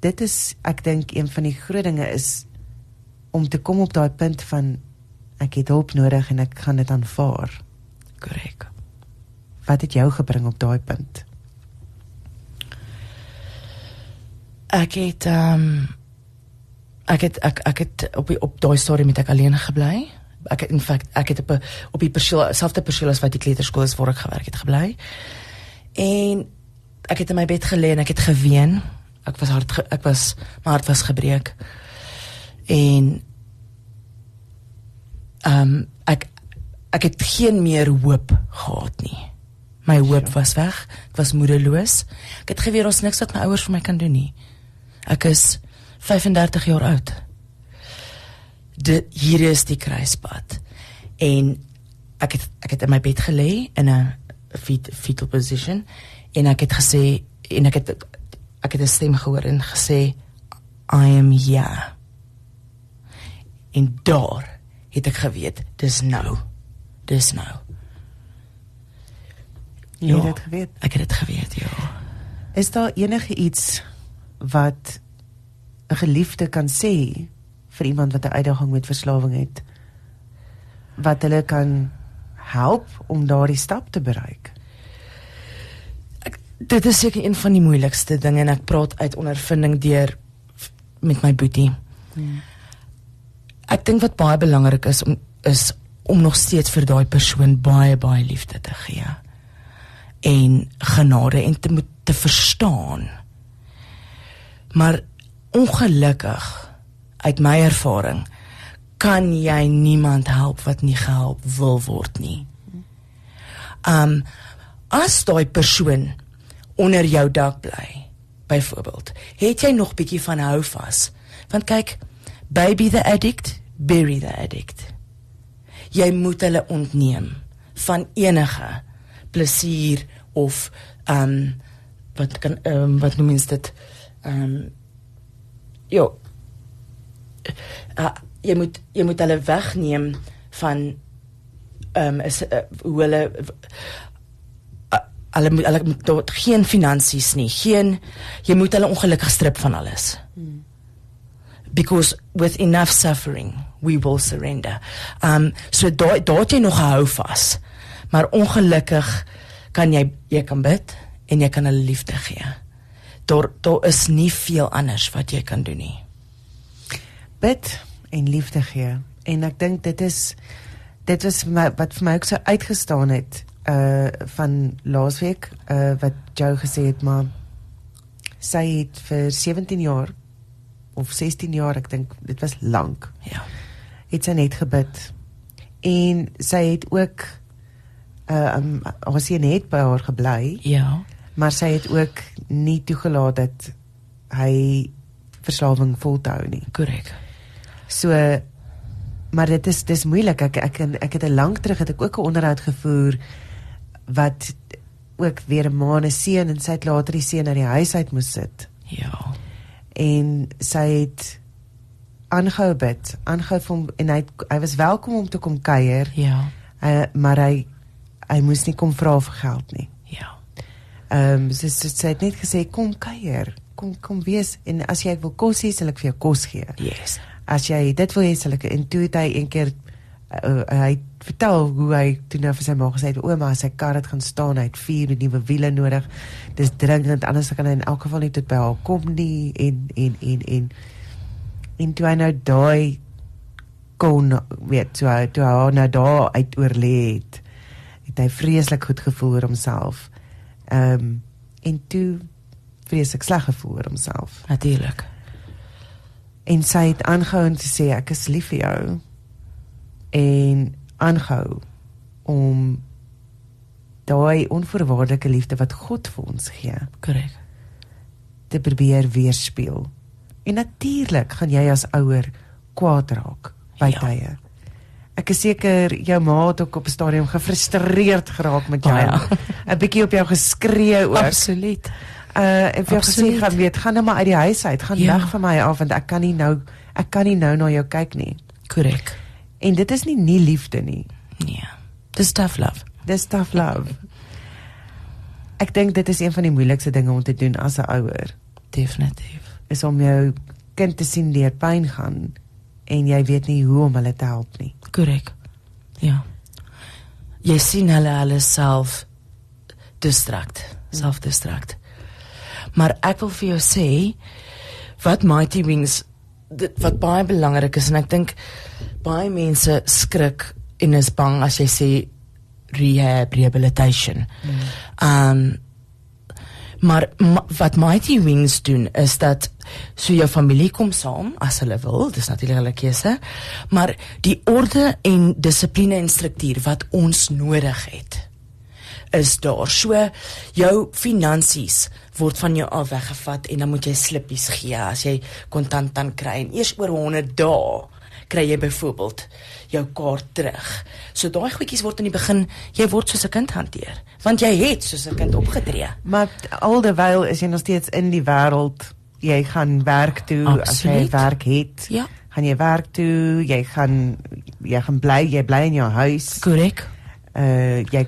dit is ek dink een van die groot dinge is om te kom op daai punt van ek het hulp nodig en ek gaan dit aanvaar. Korrek. Wat het jou gebring op daai punt? Ek het ehm um, ek het ek ek het op die, op daai storie met ek alleen gebly. Ek het in feite ek het op 'n op die perseel selfde perseel as wat die kleuterskool is waar ek gewerk het gebly. En ek het in my bed gelê en ek het geween. Ek was hard ge, ek was my hart was gebreek. En ehm um, ek ek het geen meer hoop gehad nie. My hoop ja. was weg. Ek was moedeloos. Ek het geweet ons niks wat my ouers vir my kan doen nie. Ek is 35 jaar oud. Dit hier is die kruispad. En ek het ek het in my bed gelê in 'n fetal position en ek het gesê en ek het ek het 'n stem gehoor en gesê I am here. En daar het ek geweet dis nou. Dis nou. Jy het dit geweet. Ek het dit geweet, ja. Is daar enige iets wat 'n geliefde kan sê vir iemand wat 'n uitdaging met verslawing het wat hulle kan help om daardie stap te bereik? Ek, dit is seker een van die moeilikste dinge en ek praat uit ondervinding deur met my boetie. Hmm. Ek dink wat baie belangrik is om is om nog steeds vir daai persoon baie baie liefde te gee en genade en te moet te verstaan. Maar ongelukkig uit my ervaring kan jy niemand help wat nie gehelp wil word nie. Um as daai persoon onder jou dak bly, byvoorbeeld, het jy nog bietjie van hou vas. Want kyk, baby the addict, bury the addict. Jy moet hulle ontneem van enige plesier of um, wat kan um, wat noem mens dit ehm um, ja uh, jy moet jy moet hulle wegneem van ehm um, is uh, hoe hulle uh, hulle moet hulle moet tot geen finansies nie geen jy moet hulle ongelukkig strip van alles hmm. because with enough suffering we will surrender. Um so daai daai jy nog hou vas. Maar ongelukkig kan jy jy kan bid en jy kan hulle liefde gee. Daar daar is nie veel anders wat jy kan doen nie. Bid en liefde gee. En ek dink dit is dit was my, wat vir my ook so uitgestaan het uh van laasweek uh wat Joe gesê het maar sy het vir 17 jaar of 16 jaar ek dink dit was lank. Ja. Het sy net gebid. En sy het ook uh um, ons sien net by haar gebly. Ja. Maar sy het ook nie toegelaat dat hy verslawing volhou nie. Korrek. So maar dit is dis moeilik. Ek ek ek het 'n lank terug het ek ook 'n onderhoud gevoer wat ook weer 'n maane seun en sy het later die seun uit die huis uit moes sit. Ja. En sy het aangehou bid, aangehou hom en hy hy was welkom om te kom kuier. Ja. Uh, maar hy hy moes nie kom vra vir geld nie. Ehm um, sy, sy, sy het net gesê kom kuier, kom kom wees en as jy wil kos hê, sal ek vir jou kos gee. Yes. As jy dit wil hê, sal ek en toe het hy een keer uh, hy vertel hoe hy toe nou vir sy ma gesê het ouma sy kar het gaan staan hy het vier nuwe wiele nodig dis dringend anders kan hy in elk geval nie tot by haar kom nie en en en en en toe hy nou daai kon weet so toe hy nou daar uit oorlê het het hy vreeslik goed gevoel oor homself. Ehm um, en toe vreeslik sleg gevoel oor homself. Natuurlik. En sy het aangehou om te sê ek is lief vir jou en aangehou om daai onvoorwaardelike liefde wat God vir ons gee. Korrek. te probeer weerspieël. En natuurlik gaan jy as ouer kwaad raak by ja. tye. Ek is seker jou ma het ook op 'n stadium gefrustreerd geraak met jou. Oh, ja. 'n Bietjie op jou geskree ook. Absoluut. Uh vir jou gesê gaan weet, gaan nou maar uit die huis uit, gaan ja. weg van my af want ek kan nie nou ek kan nie nou na jou kyk nie. Korrek. En dit is nie nie liefde nie. Nee. Dis tough love. Dis tough love. Ek dink dit is een van die moeilikste dinge om te doen as 'n ouer. Definitief. is om jou kind te sien deur pyn gaan en jy weet nie hoe om hulle te help nie. Korrek. Ja. Jy sien hulle hulle self distract, self distract. Maar ek wil vir jou sê wat Mighty Wings dit wat baie belangrik is en ek dink baie mense skrik en is bang as jy sê rehab rehabilitation. Ehm um, maar ma, wat Mighty Wings doen is dat so jou familie kom saam as hulle wil, dis natuurlik hulle keuse, maar die orde en dissipline en struktuur wat ons nodig het is daar. So jou finansies word van jou af weggevat en dan moet jy slippies gee as jy kontant dan kry en eers oor 100 dae kry jy byvoorbeeld jou kaart terug. So daai goedjies word in die begin jy word soos 'n kind hanteer, want jy het soos 'n kind opgetree. Maar alderwyl is jy nog steeds in die wêreld. Jy gaan werk toe Absoluut. as jy werk het. Ja. Gaan jy werk toe, jy gaan jy gaan bly, jy bly in jou huis. Korrek. Uh jy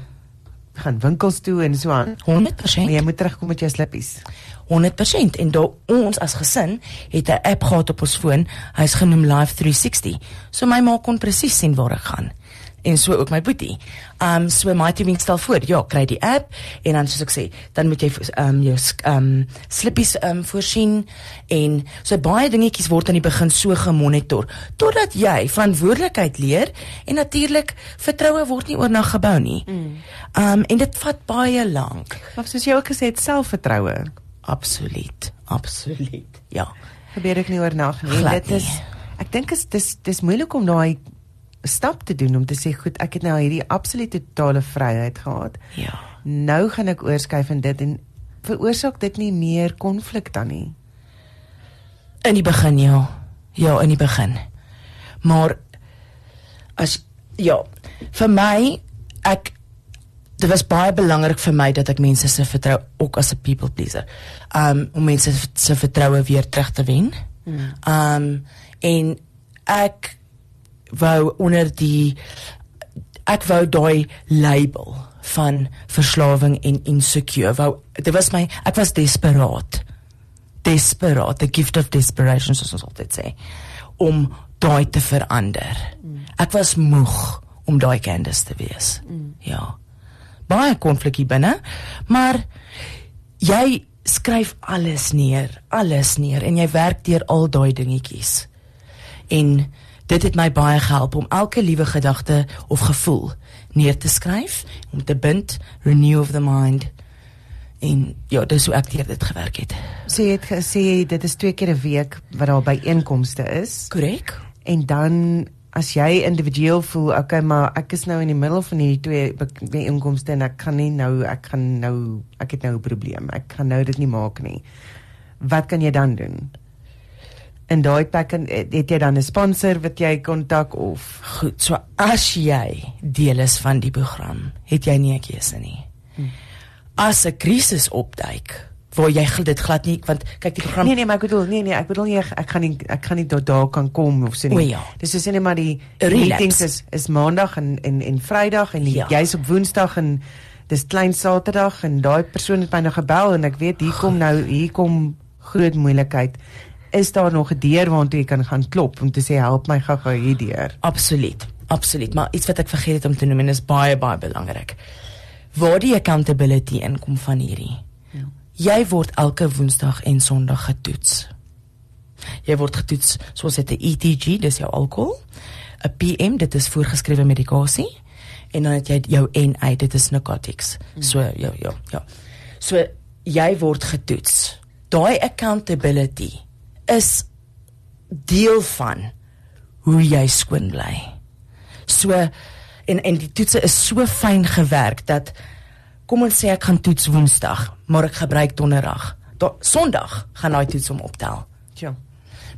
gaan winkels toe en so aan. 100%. Maar jy moet terugkom met jou slippies. 100% en daar ons as gesin het 'n app gehad op ons foon. Hy's genoem Live 360. So my ma kon presies sien waar ek gaan en so ook my boetie. Um so my team stel voor, ja, kry die app en dan soos ek sê, dan moet jy um jou um slippies um voorsien en so baie dingetjies word aan die begin so gemonitor totdat jy verantwoordelikheid leer en natuurlik vertroue word nie oornag gebou nie. Mm. Um en dit vat baie lank. Maar soos jy ook gesê het, selfvertroue Absoluut, absoluut. Ja. gebeur ek nie oornag nie. Glad Dit is nie. ek dink is dis dis moeilik om daai stap te doen om te sê goed, ek het nou hierdie absolute totale vryheid gehad. Ja. Nou gaan ek oorskuif in dit en veroorsaak dit nie meer konflik dan nie. In die begin ja. Ja, in die begin. Maar as ja, vir my ek dit was baie belangrik vir my dat ek mense se vertrou ook as 'n people pleaser. Um om mense se vertroue weer terug te wen. Hmm. Um en ek wou onder die ek wou daai label van verslawing en insecure wou dit was my ek was desperaat desperaat the gift of desperation soos ons altyd sê om daai te verander ek was moeg om daai Candice te wees ja baie konflik hier binne maar jy skryf alles neer alles neer en jy werk deur al daai dingetjies. En dit het my baie gehelp om elke liewe gedagte of gevoel neer te skryf om te bind renew of the mind. En ja dis hoe ek deur dit gewerk het. So jy het gesê dit is twee keer 'n week wat daar by einkomste is. Korrek. En dan as jy individueel voel, okay, maar ek is nou in die middel van hierdie twee byeenkomste en ek kan nie nou ek gaan nou ek het nou 'n probleem. Ek gaan nou dit nie maak nie. Wat kan jy dan doen? In daai plek en- het jy dan 'n sponsor wat jy kontak of goed so as jy deel is van die program het jy nie 'n keuse nie as 'n krisis opduik waar jy dit glad nie want kyk die program Nee nee, maar ek bedoel nee nee, ek bedoel nie ek, ek gaan nie ek gaan nie tot daar kan kom of so nie. O, ja. Dis is net maar die meetings is is maandag en en en Vrydag en Ja. jy's op Woensdag en dis klein Saterdag en daai persoon het my nou gebel en ek weet hier kom nou hier kom groot moeilikheid. Is daar nog 'n deur waartoe jy kan gaan klop om te sê help my gou-gou hier deur? Absoluut, absoluut, maar iets wat ek vergeet het om te noem en is baie baie belangrik. Waar die accountability inkom van hierdie. Jy word elke Woensdag en Sondag getoets. Jy word getoets soos dit 'n ETG, dis jou alkohol, 'n PM, dit is voorgeskrewe medikasie en dan het jy jou NA, dit is narcotics. So ja ja ja. So jy word getoets. Daai accountability is deel van hoe jy skoon bly. So en en die toetse is so fyn gewerk dat kom ons sê ek gaan toets Woensdag, maar ek gebruik Donderdag. Da, Sondag gaan daai toets hom optel. Ja.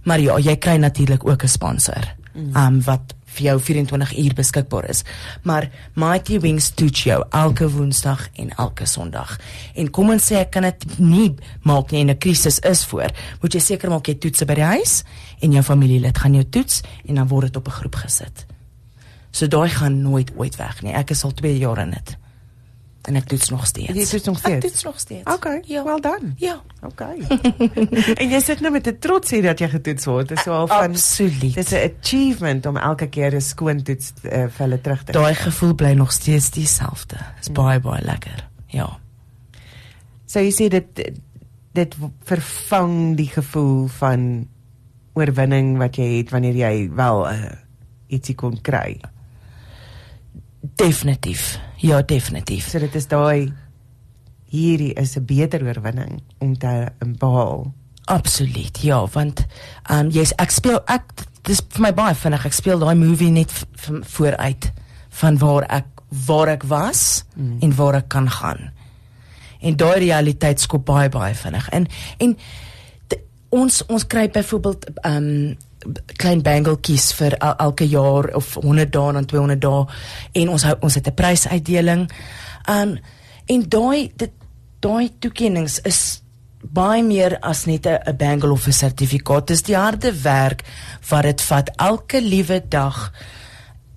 Maar ja, jy kry natuurlik ook 'n sponsor. Mm. Um wat vir jou 24 uur beskikbaar is. Maar Mighty Wings toets jou elke Woensdag en elke Sondag. En kom ons sê ek kan dit nie maak nie en 'n krisis is voor. Moet jy seker maak jy toetse by die huis en jou familielid gaan jou toets en dan word dit op 'n groep gesit. So daai gaan nooit ooit weg nie. Ek is al 2 jaar in dit. En ek toets nog steeds. Jy toets nog steeds? Ek toets nog steeds. Okay, Ja. well done. Ja. Okay. en jy sit nou met 'n trots hier dat jy getoets word. Dit is so al van Absoluut. Dis 'n achievement om elke keer 'n skoon toets uh, vir hulle terug te Daai gevoel bly nog steeds dieselfde. Dis Hmm. baie baie lekker. Ja. So jy sê dit dit vervang die gevoel van oorwinning wat jy het wanneer jy wel uh, ietsie kon kry. Definitief. Ja, definitief. So dit is daai hierdie is 'n beter oorwinning om te um, behaal. Absoluut. Ja, want ehm um, jy's ek speel ek dis vir my baie vinnig. Ek speel daai movie net vooruit van waar ek waar ek was mm. en waar ek kan gaan. En daai realiteit skop baie baie vinnig. En en de, ons ons kry byvoorbeeld ehm um, klein bangeltjies vir el, elke jaar of 100 dae en 200 dae en ons hou ons het 'n prysuitdeling. Ehm um, en daai dit daai toekennings is baie meer as net 'n bangle of 'n sertifikaat. Dis die harde werk wat dit vat elke liewe dag.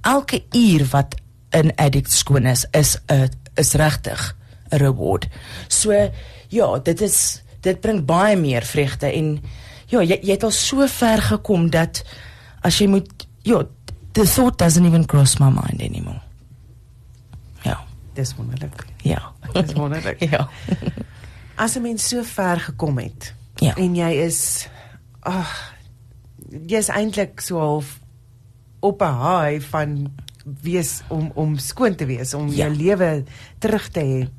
Elke uur wat 'n addict skoon is, is 'n is regtig 'n reward. So ja, dit is dit bring baie meer vreugde en ja, jy jy het al so ver gekom dat as jy moet ja, the thought doesn't even cross my mind anymore. Ja. Dis wonderlik. Ja. Dis wonderlik. ja. As 'n mens so ver gekom het Ja. en jy is ag jy's eintlik so half op 'n high van wees om om skoon te wees, om Ja. jou lewe terug te hê.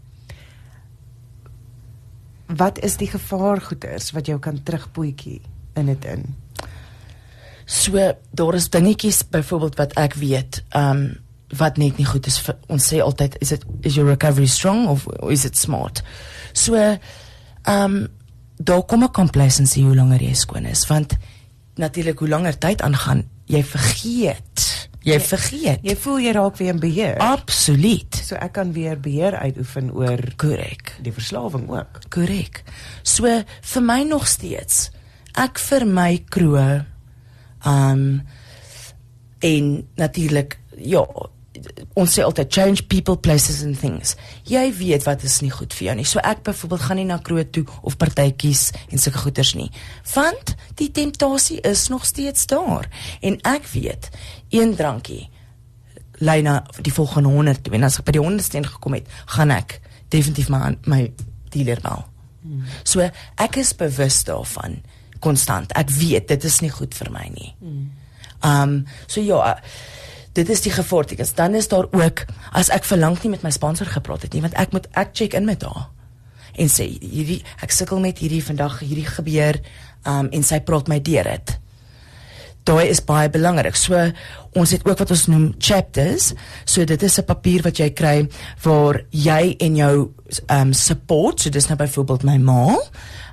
Wat is die gevaargoeters wat jou kan terugpoetjie in dit in? So daar is dingetjies byvoorbeeld wat ek weet, ehm um, wat net nie goed is vir ons sê altyd is it is your recovery strong of, is it smart. So ehm um, daar kom 'n complacency hoe langer jy skoon is want natuurlik hoe langer tyd aangaan, jy vergeet. Jy vergeet. Jy voel jy raak weer in beheer. Absoluut. So ek kan weer beheer uitoefen oor Korrek. die verslawing ook. Korrek. So vir my nog steeds. Ek vir my kroe um en natuurlik ja, ons sê altyd change people, places and things. Jy weet wat is nie goed vir jou nie. So ek byvoorbeeld gaan nie na kroe toe of partytjies en sulke goeders nie. Want die temptasie is nog steeds daar. En ek weet, een drankie lei na die volgende 100 toe en as ek by die 100ste gekom het, gaan ek definitief my my dealer bel. Hmm. So ek is bewus daarvan konstant. Ek weet dit is nie goed vir my nie. Hmm. Um so ja, dit is die gevaarlikes. Dan is daar ook as ek verlang nie met my sponsor gepraat het nie, want ek moet ek check in met haar en sê hierdie ek sukkel met hierdie vandag hierdie gebeur um en sy praat my deur dit daai is baie belangrik. So ons het ook wat ons noem chapters. So dit is 'n papier wat jy kry waar jy en jou um support, so dis nou byvoorbeeld my ma,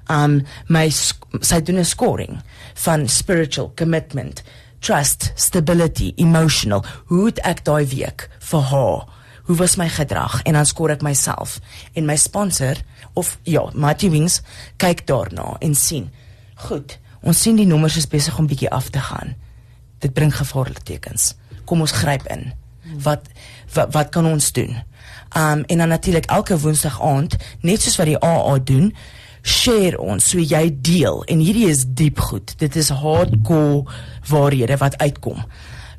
um my sy doen 'n scoring van spiritual commitment, trust, stability, emotional. Hoe het ek daai week vir haar? Hoe was my gedrag? En dan skoor ek myself en my sponsor of ja, Mighty Wings kyk daarna en sien. Goed, Ons sien die nommers is besig om bietjie af te gaan. Dit bring gevaarlike tekens. Kom ons gryp in. Wat wat, wat kan ons doen? Um en dan natuurlik elke woensdag aand, net soos wat die AA doen, share ons so jy deel en hierdie is diep goed. Dit is hardcore waarhede wat uitkom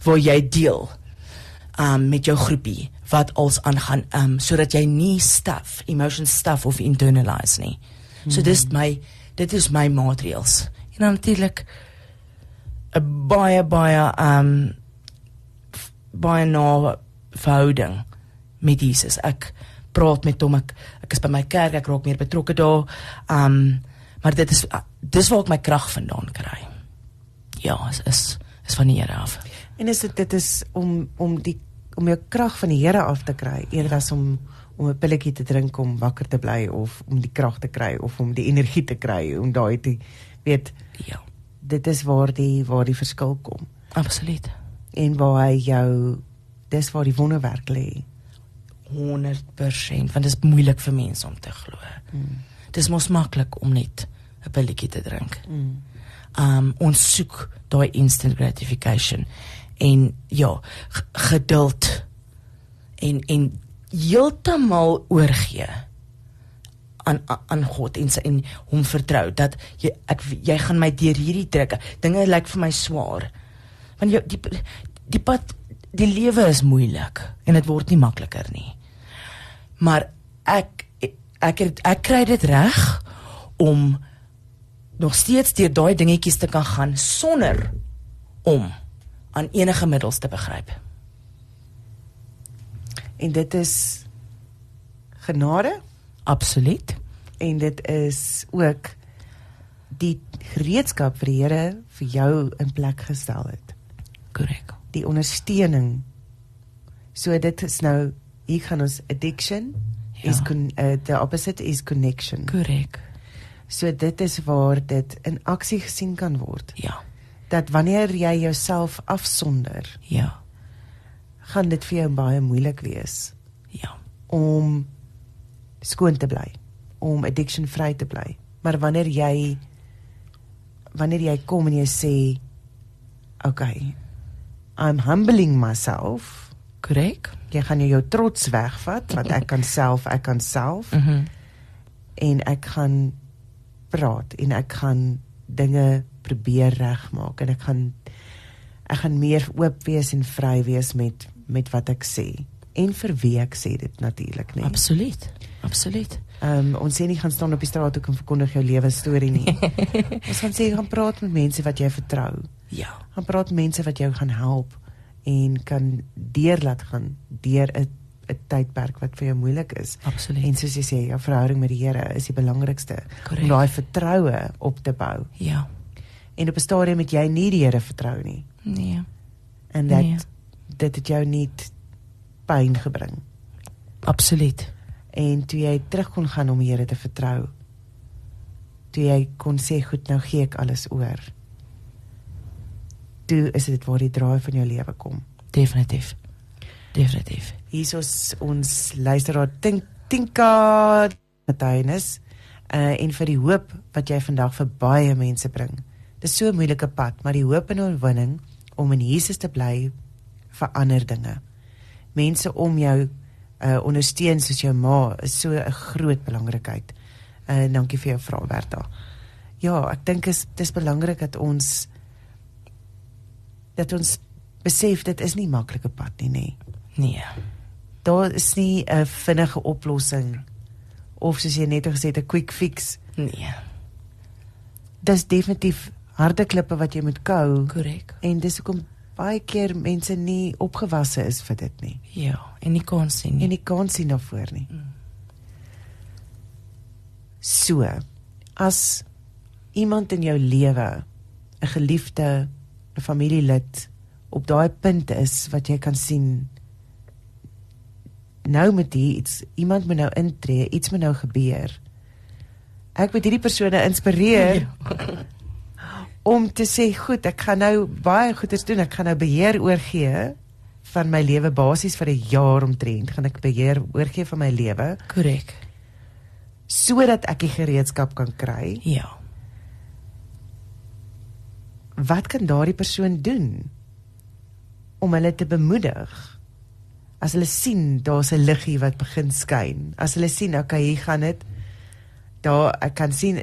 waar jy deel um met jou groepie wat als aangaan um sodat jy nie stuff, emotion stuff of internalize nie. So dis my dit is my maatreëls. En dan natuurlik 'n baie baie um baie na verhouding met Jesus. Ek praat met hom, ek, ek is by my kerk, ek raak meer betrokke daar. Um maar dit is dis waar ek my krag vandaan kry. Ja, is is, is van die Here af. En is dit dit is om om die om jou krag van die Here af te kry eerder as om om 'n pilletjie te drink om wakker te bly of om die krag te kry of om die energie te kry om daai te weet Ja, dit is waar die waar die verskil kom absoluut. en waar hy jou dis waar die wonderwerk lê 100% want dit is moeilik vir mense om te glo. Hmm. Dis mos maklik om net 'n pilletjie te drink. mm. Um ons soek daai instant gratification en ja, geduld en en heeltemal oorgee aan aan God en sy en hom vertrou dat jy ek jy gaan my deur hierdie druk. Dinge lyk vir my swaar. Want jy die die pad die lewe is moeilik en dit word nie makliker nie. Maar ek ek ek, ek kry dit reg om nog steeds deur daai dingetjies te kan gaan sonder om aan enige middels te begryp. En dit is genade Absoluut. en dit is ook die gereedskap vir die Here vir jou in plek gestel het. Korrek. Die ondersteuning. So dit is nou hier gaan ons addiction Ja. is con, uh, the opposite is connection. Korrek. So dit is waar dit in aksie gesien kan word. Ja. Dat wanneer jy jouself afsonder, Ja. gaan dit vir jou baie moeilik wees Ja. om skoon te bly, om addiction vry te bly. Maar wanneer jy wanneer jy kom en jy sê okay, I'm humbling myself, Korrek. Jy gaan jou, jou trots wegvat want ek kan self, ek kan self. Mm en ek gaan praat en ek gaan dinge probeer regmaak en ek gaan ek gaan meer oop wees en vry wees met met wat ek sê en vir wie ek sê dit natuurlik nie. Absoluut. Absoluut. Ehm um, ons sê nie gaan staan op die straat ook en verkondig jou lewensstorie nie. ons gaan sê gaan praat met mense wat jy vertrou. Ja. Gaan praat met mense wat jou gaan help en kan deur laat gaan deur 'n 'n tydperk wat vir jou moeilik is. Absoluut. En soos jy sê, jou verhouding met die Here is die belangrikste Korrek. om daai vertroue op te bou. ja. En op 'n stadium het jy nie die Here vertrou nie. Nee. En dat Nee. dit het jou nie pyn gebring. Absoluut. En toe jy terug kon gaan om die Here te vertrou. Toe jy kon sê goed, nou gee ek alles oor. Toe is dit waar die draai van jou lewe kom. Definitief. Definitief. Hier is ons luisteraar Tink Tinka Matthias uh, en vir die hoop wat jy vandag vir baie mense bring. Dis so 'n moeilike pad, maar die hoop en oorwinning om in Jesus te bly verander dinge. Mense om jou uh, ondersteun soos jou ma is so 'n groot belangrikheid. Uh dankie vir jou vraag Berta. Ja, ek dink is dis belangrik dat ons dat ons besef dit is nie maklike pad nie, nê. Nee daar is nie 'n vinnige oplossing of soos jy net gesê het 'n quick fix. Nee. Dis definitief harde klippe wat jy moet kou Korrek. en dis hoekom baie keer mense nie opgewasse is vir dit nie Ja, en nie kan sien en nie. nie kan sien daarvoor nie. So, as iemand in jou lewe 'n geliefde, 'n familielid op daai punt is wat jy kan sien nou met hier iets iemand moet nou intree, iets moet nou gebeur. Ek moet hierdie persone inspireer Ja. om te sê goed, ek gaan nou baie goeders doen. Ek gaan nou beheer oorgee van my lewe basies vir 'n jaar omtrent. Gaan ek beheer oorgee van my lewe Korrek. sodat ek die gereedskap kan kry. Ja. Wat kan daardie persoon doen om hulle te bemoedig? As hulle sien daar's 'n liggie wat begin skyn. As hulle sien, okay, hier gaan dit. Daar ek kan sien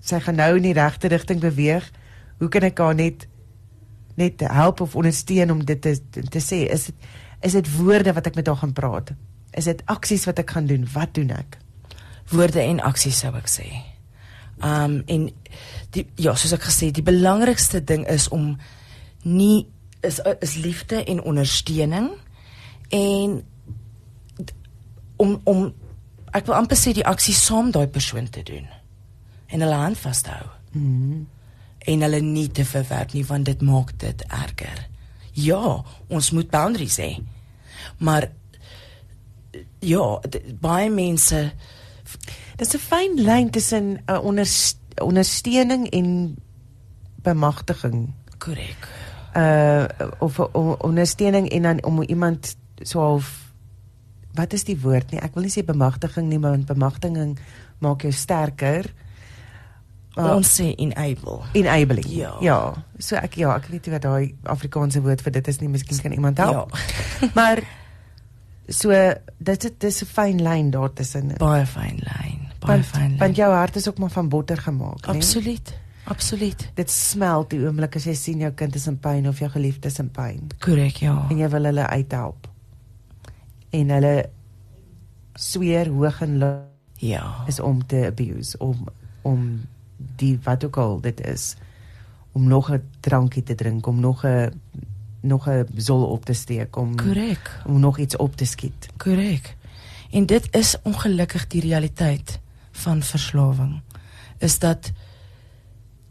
sy gaan nou in die regte rigting beweeg. Hoe kan ek haar net net help of ondersteun om dit te te sê? Is dit is dit woorde wat ek met haar gaan praat? Is dit aksies wat ek gaan doen? Wat doen ek? Woorde en aksies sou ek sê. Um en die ja, soos ek gesê, die belangrikste ding is om nie is is liefde en ondersteuning en om om ek wil amper sê die aksie saam daai persoon te doen en hulle hand vas te hou Mhm. en hulle nie te verwerp nie want dit maak dit erger. Ja, ons moet boundaries hê. Maar ja, baie mense Dis 'n fyn lyn tussen 'n onderst ondersteuning en bemagtiging. korrek. Uh of 'n o- ondersteuning en dan om iemand so half wat is die woord nie? Ek wil nie sê bemagtiging nie, maar want bemagtiging maak jou sterker. Maar ons sê enable. enabling. Ja. Ja. So ek ja, ek weet nie wat daai Afrikaanse woord vir dit is nie. Miskien kan iemand help. Ja. maar So dit is dis 'n fyn lyn daar tussen. Baie fyn lyn. Baie Want, fyn lyn. want jou hart is ook maar van botter gemaak, né? Absoluut. Absoluut. Dit smelt die oomblik as jy sien jou kind is in pyn of jou geliefde is in pyn Korrek, ja. en jy wil hulle uithelp. En hulle sweer hoog en laag Ja. is om te abuse om om die wat ook al dit is om nog 'n drankie te drink, om nog 'n nog 'n zol op te steek, om Korrek. om nog iets op te skiet. Korrek. En dit is ongelukkig die realiteit van verslawing. Is dat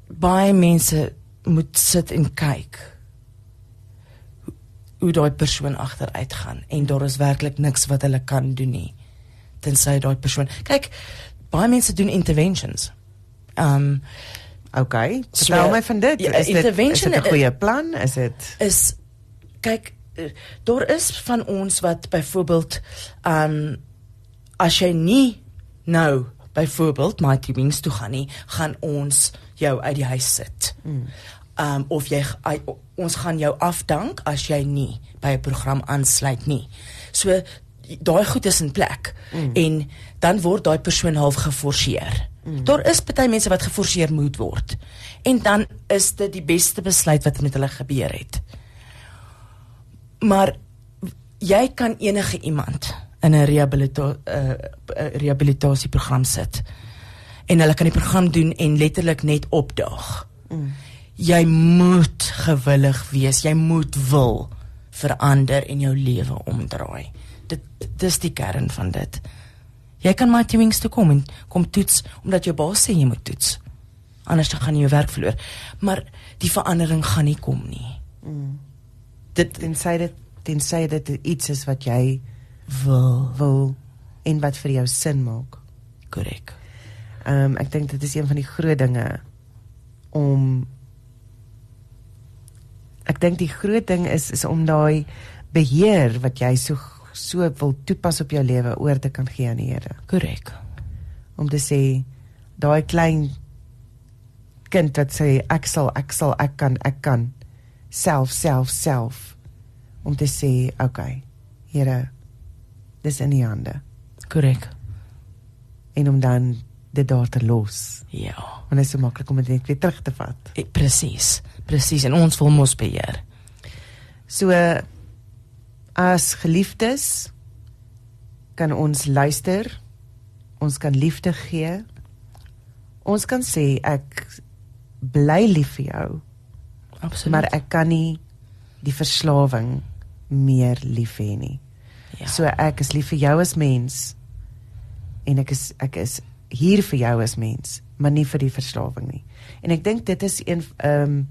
baie mense moet sit en kyk hoe- daai persoon agteruit gaan en daar is werklik niks wat hulle kan doen nie tensy daai persoon kyk baie mense doen interventions. Um Okay, So, vertel my van dit. ja, is dit is dit 'n goeie plan? Is dit is kyk daar is van ons wat byvoorbeeld um as jy nie nou byvoorbeeld Mighty Wings toe gaan nie, gaan ons jou uit die huis sit. Mm. Um of jy ai- ons gaan jou afdank as jy nie by 'n program aansluit nie. So daai goed is in plek Mm. en dan word daai persoon half geforseer. Mm. Daar is baie mense wat geforseer moet word. En dan is dit die beste besluit wat met hulle gebeur het. Maar jy kan enige iemand in 'n rehabilita uh, rehabilitasieprogram sit. En hulle kan die program doen en letterlik net opdaag. Mm. Jy moet gewillig wees. Jy moet wil verander en jou lewe omdraai. Dit dis die kern van dit. Jy kan maar te wings toe kom en kom toets omdat jou baas sê jy moet toets. Anders dan gaan jy jou werk verloor. Maar die verandering gaan nie kom nie. Mm. Dit tensy dit tensy dit iets is wat jy wil wil en wat vir jou sin maak. korrek. Ehm um, ek dink dit is een van die groot dinge om ek dink die groot ding is is om daai beheer wat jy so so wil toepas op jou lewe oor te kan gee aan die Here. Korrek. Om te sê daai klein kind wat sê ek sal ek sal ek kan ek kan self self self om te sê okay Here dis in u hande Korrek. en om dan dit daar te los. Ja. Want dit is so maklik om dit net weer terug te vat. E, Presies. Presies en ons wil mos beheer. So as geliefdes kan ons luister. Ons kan liefde gee. Ons kan sê ek bly lief vir jou, Absoluut. maar ek kan nie die verslawing meer lief hê nie. Ja. So ek is lief vir jou as mens en ek is ek is hier vir jou as mens, maar nie vir die verslawing nie. En ek dink dit is een ehm um,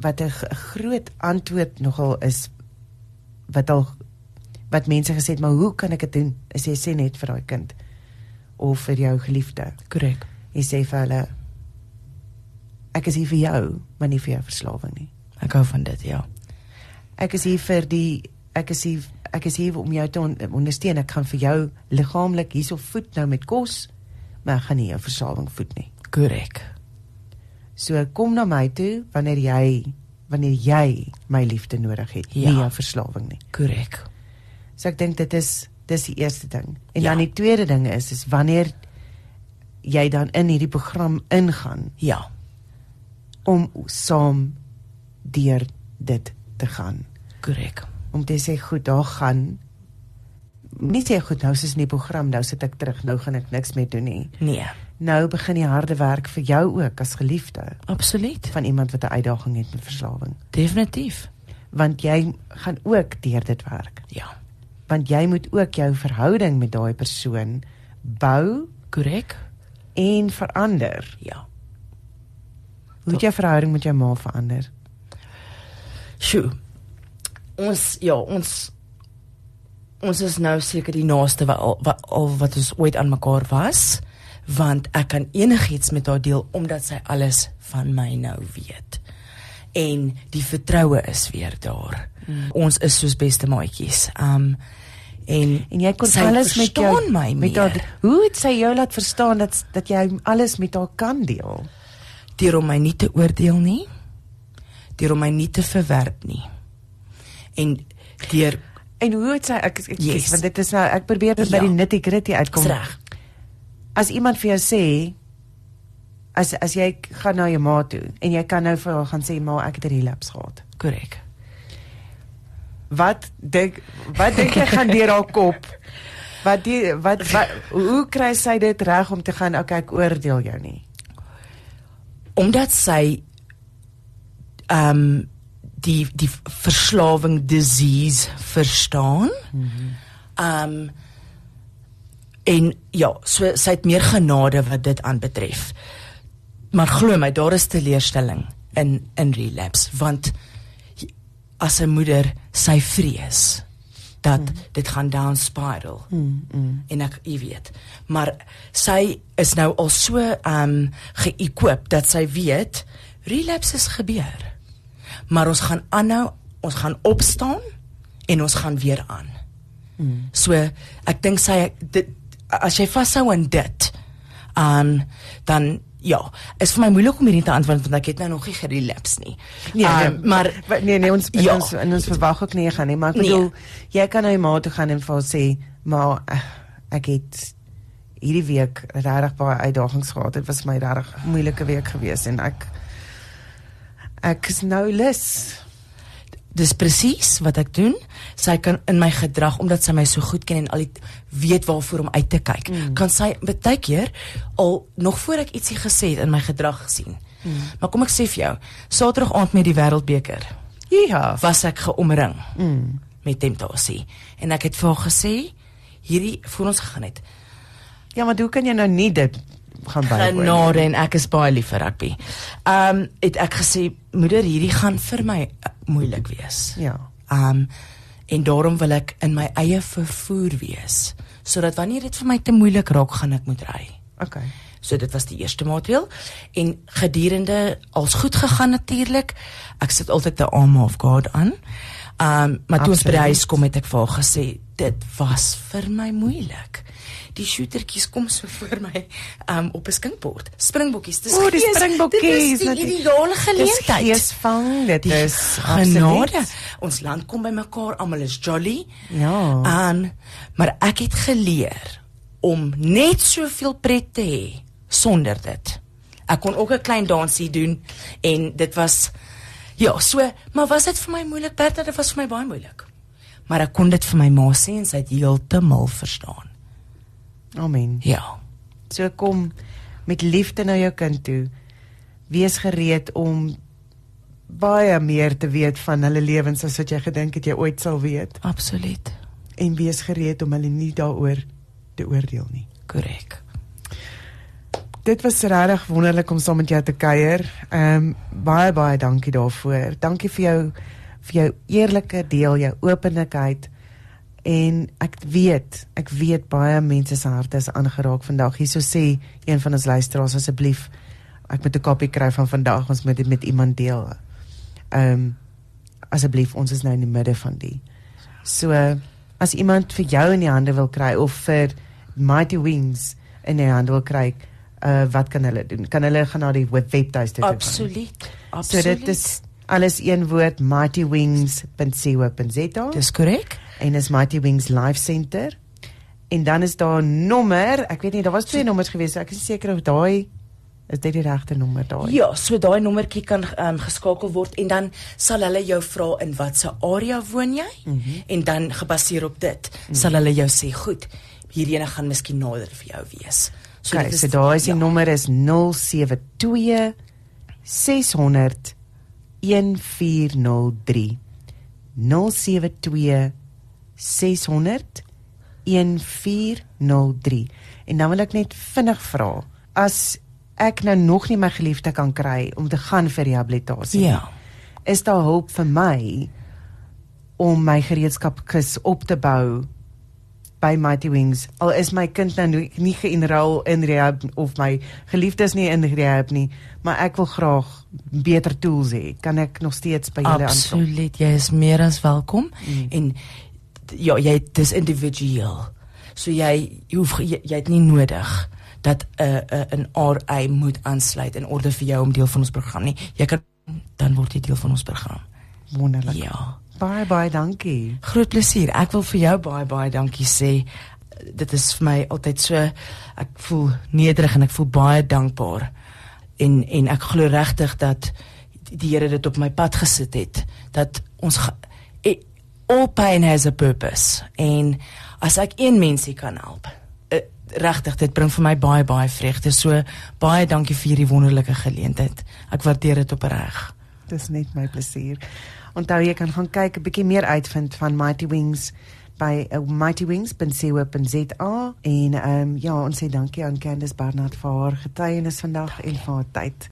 wat 'n groot antwoord nogal is wat al wat mense gesê het, maar hoe kan ek dit doen? Is jy sê net vir daai kind of vir jou geliefde. korrek. Jy sê vir hulle ek is hier vir jou, maar nie vir jou verslawing nie. Ek hou van dit, ja. Ek is hier vir die ek is hier ek is hier om jou te on, ondersteun. Ek gaan vir jou liggaamlik hierso voed nou met kos, maar ek gaan nie jou verslawing voed nie. Korrek. So kom na my toe wanneer jy wanneer jy my liefde nodig het, Ja. nie jou verslawing nie. Korrek. So ek dink dit is dis die eerste ding. En Ja. dan die tweede ding is is wanneer jy dan in hierdie program ingaan Ja. om saam deur dit te gaan. Korrek. Om te sê goed, daar gaan nie sê goed nou is in die program, nou sit ek terug, nou gaan ek niks meer doen nie. Nee. Nou begin die harde werk vir jou ook as geliefde Absoluut. van iemand wat 'n uitdaging het met verslawing, Definitief. want jy gaan ook deur dit werk. Ja. Want jy moet ook jou verhouding met daai persoon bou Korrek. en verander. Ja. Hoe het jou verhouding met jou ma verander? Sjoe. Ons ja, ons ons is nou seker die naaste wat al wat, al wat ons ooit aan mekaar was, want ek kan enigiets met haar deel omdat sy alles van my nou weet. En die vertroue is weer daar. Mm. Ons is soos beste maatjies. Um en En jy kon alles met jou my met meer. haar Hoe het sy jou laat verstaan dat dat jy alles met haar kan deel? deur om my nie te oordeel nie deur om my nie te verwerp nie en deur En hoe het sy ek ek Yes. yes. want dit is nou ek probeer dit by Ja. die nitty-gritty uitkom. Dis reg. As iemand vir jou sê as as jy gaan na jou ma toe en jy kan nou vir haar gaan sê ma ek het 'n relapse gehad. Korrek. Wat dink wat dink jy gaan deur haar kop? Wat die wat, wat hoe kry sy dit reg om te gaan okay ek oordeel jou nie. Omdat sy ehm um, die die verslawing disease verstaan. Ehm um, en ja, so sy het meer genade wat dit aanbetref. Maar glo my, daar is teleurstelling in in relapse want as 'n moeder sy vrees dat mm. dit gaan down spiral. Mm, mm. en ek jy weet maar sy is nou al so ehm um, geëquip dat sy weet relapses gebeur maar ons gaan aanhou ons gaan opstaan en ons gaan weer aan Mm. so ek dink sy dit as jy vashou aan dit um dan ja is vir my moeilik om hierdie te antwoord want ek het nou nog nie gerelapse nie Nee, nee, um, maar Wa- nee nee ons Ja. ons en ons verwag ook nie gaan nie, maar ek Nee. bedoel jy kan na jou ma toe gaan en vir haar sê, "Maar eh, ek het hierdie week regtig baie uitdagings gehad. Dit was my regtig moeilike week geweest en ek ek is nou lus." dis presies wat ek doen. Sy kan in my gedrag omdat sy my so goed ken en al die weet waarvoor om uit te kyk. Mm. Kan sy baie keer al nog voor ek ietsie gesê het in my gedrag sien. Mm. Maar kom ek sê vir jou, Saterdag aand met die Wêreldbeker Ja. was ek geomring Mm. met temptasie en ek het vir haar gesê hierdie voor ons gegaan het. Ja, maar hoe kan jy nou nie dit gaan nie? Genade en ek is baie lief vir rugby. Ehm um, het ek gesê moeder, hierdie gaan vir my uh, moeilik wees. Ja. Um en daarom wil ek in my eie vervoer wees sodat wanneer dit vir my te moeilik raak gaan ek moet ry. Okay. So dit was die eerste maatreël en gedurende als goed gegaan natuurlik. Ek sit altyd the arm of God aan. Um maar toe ons by die Absoluut. huis kom het ek vir haar gesê dit was vir my moeilik. Die shootertjies kom so voor my um op 'n skinkbord. Springbokkies. Dis O, die springbokkies, Dit is die ideale geleentheid. Dis geesvang, dit is genade. Ons land kom by mekaar, almal is jolly. Ja. Aan maar ek het geleer om net soveel pret te hê sonder dit. Ek kon ook 'n klein dansie doen en dit was ja, so, maar was dit vir my moeilik? Bertha, dit was vir my baie moeilik. Maar ek kon dit vir my ma sê en sy het heeltemal verstaan. Amen. Ja. So kom met liefde na jou kind toe. Wees gereed om baie meer te weet van hulle lewens as wat jy gedink het jy ooit sal weet Absoluut. en wees gereed om hulle nie daaroor te oordeel nie. Korrek. Dit was regtig wonderlik om saam met jou te kuier. Ehm um, baie baie dankie daarvoor. Dankie vir jou vir jou eerlike deel, jou openlikheid. En ek weet, ek weet baie mense se harte is aangeraak vandag. Hierso sê een van ons luisteraars asseblief ek moet 'n kopie kry van vandag. Ons moet dit met iemand deel. Ehm um, asseblief, ons is nou in die midde van die. So as iemand vir jou in die hande wil kry of vir Mighty Wings in die hande wil kry, uh wat kan hulle doen? Kan hulle gaan na die web webtuiste toe? gaan? Absoluut. So Absoluut. dit is alles een woord mightywings.co.za Dis korrek. En is Mighty Wings Life Center. En dan is daar 'n nommer. Ek weet nie, daar was twee nommers gewees. so Ek is seker of daai is dit die regte nommer daai. Ja, so daai nommertjie kan um, geskakel word en dan sal hulle jou vra in watter area woon jy? Mm -hmm. En dan gebaseer op dit mm -hmm. sal hulle jou sê, "Goed, hierdie ene gaan miskien nader vir jou wees." So, okay, so daai is die ja. nommer is 072 600 1403. 072 600 1403. En dan wil ek net vinnig vra, as ek nou nog nie my geliefde kan kry om te gaan vir rehabilitasie. Ja. Is daar hulp vir my om my gereedskapkis op te bou by Mighty Wings? Al is my kind nou nie, geenrol in rehab of my geliefde is nie in rehab nie, maar ek wil graag beter tools hê. Kan ek nog steeds by julle aankom? Absoluut, jy is meer as welkom mm. en ja, jy dis individueel. So jy, jy hoef jy, jy het nie nodig dat 'n uh, 'n uh, 'n RA moet aansluit in orde vir jou om deel van ons program nie. Jy kan dan word jy deel van ons program. Wonderlik. Ja. Baie baie dankie. Groot plesier. Ek wil vir jou baie baie dankie sê. Dit is vir my altyd so ek voel nederig en ek voel baie dankbaar. En en ek glo regtig dat die Here dit op my pad gesit het dat ons all pain has a purpose. En as ek een mensie kan help uh, regtig dit bring vir my baie baie vreugde. So baie dankie vir hierdie wonderlike geleentheid. Ek waardeer dit opreg. Dis net my plesier. Onthou jy kan gaan kyk 'n bietjie meer uitvind van Mighty Wings by uh, mightywings.co.za en ehm um, ja ons sê dankie aan Candice Barnard vir haar getuienis vandag en vir haar tyd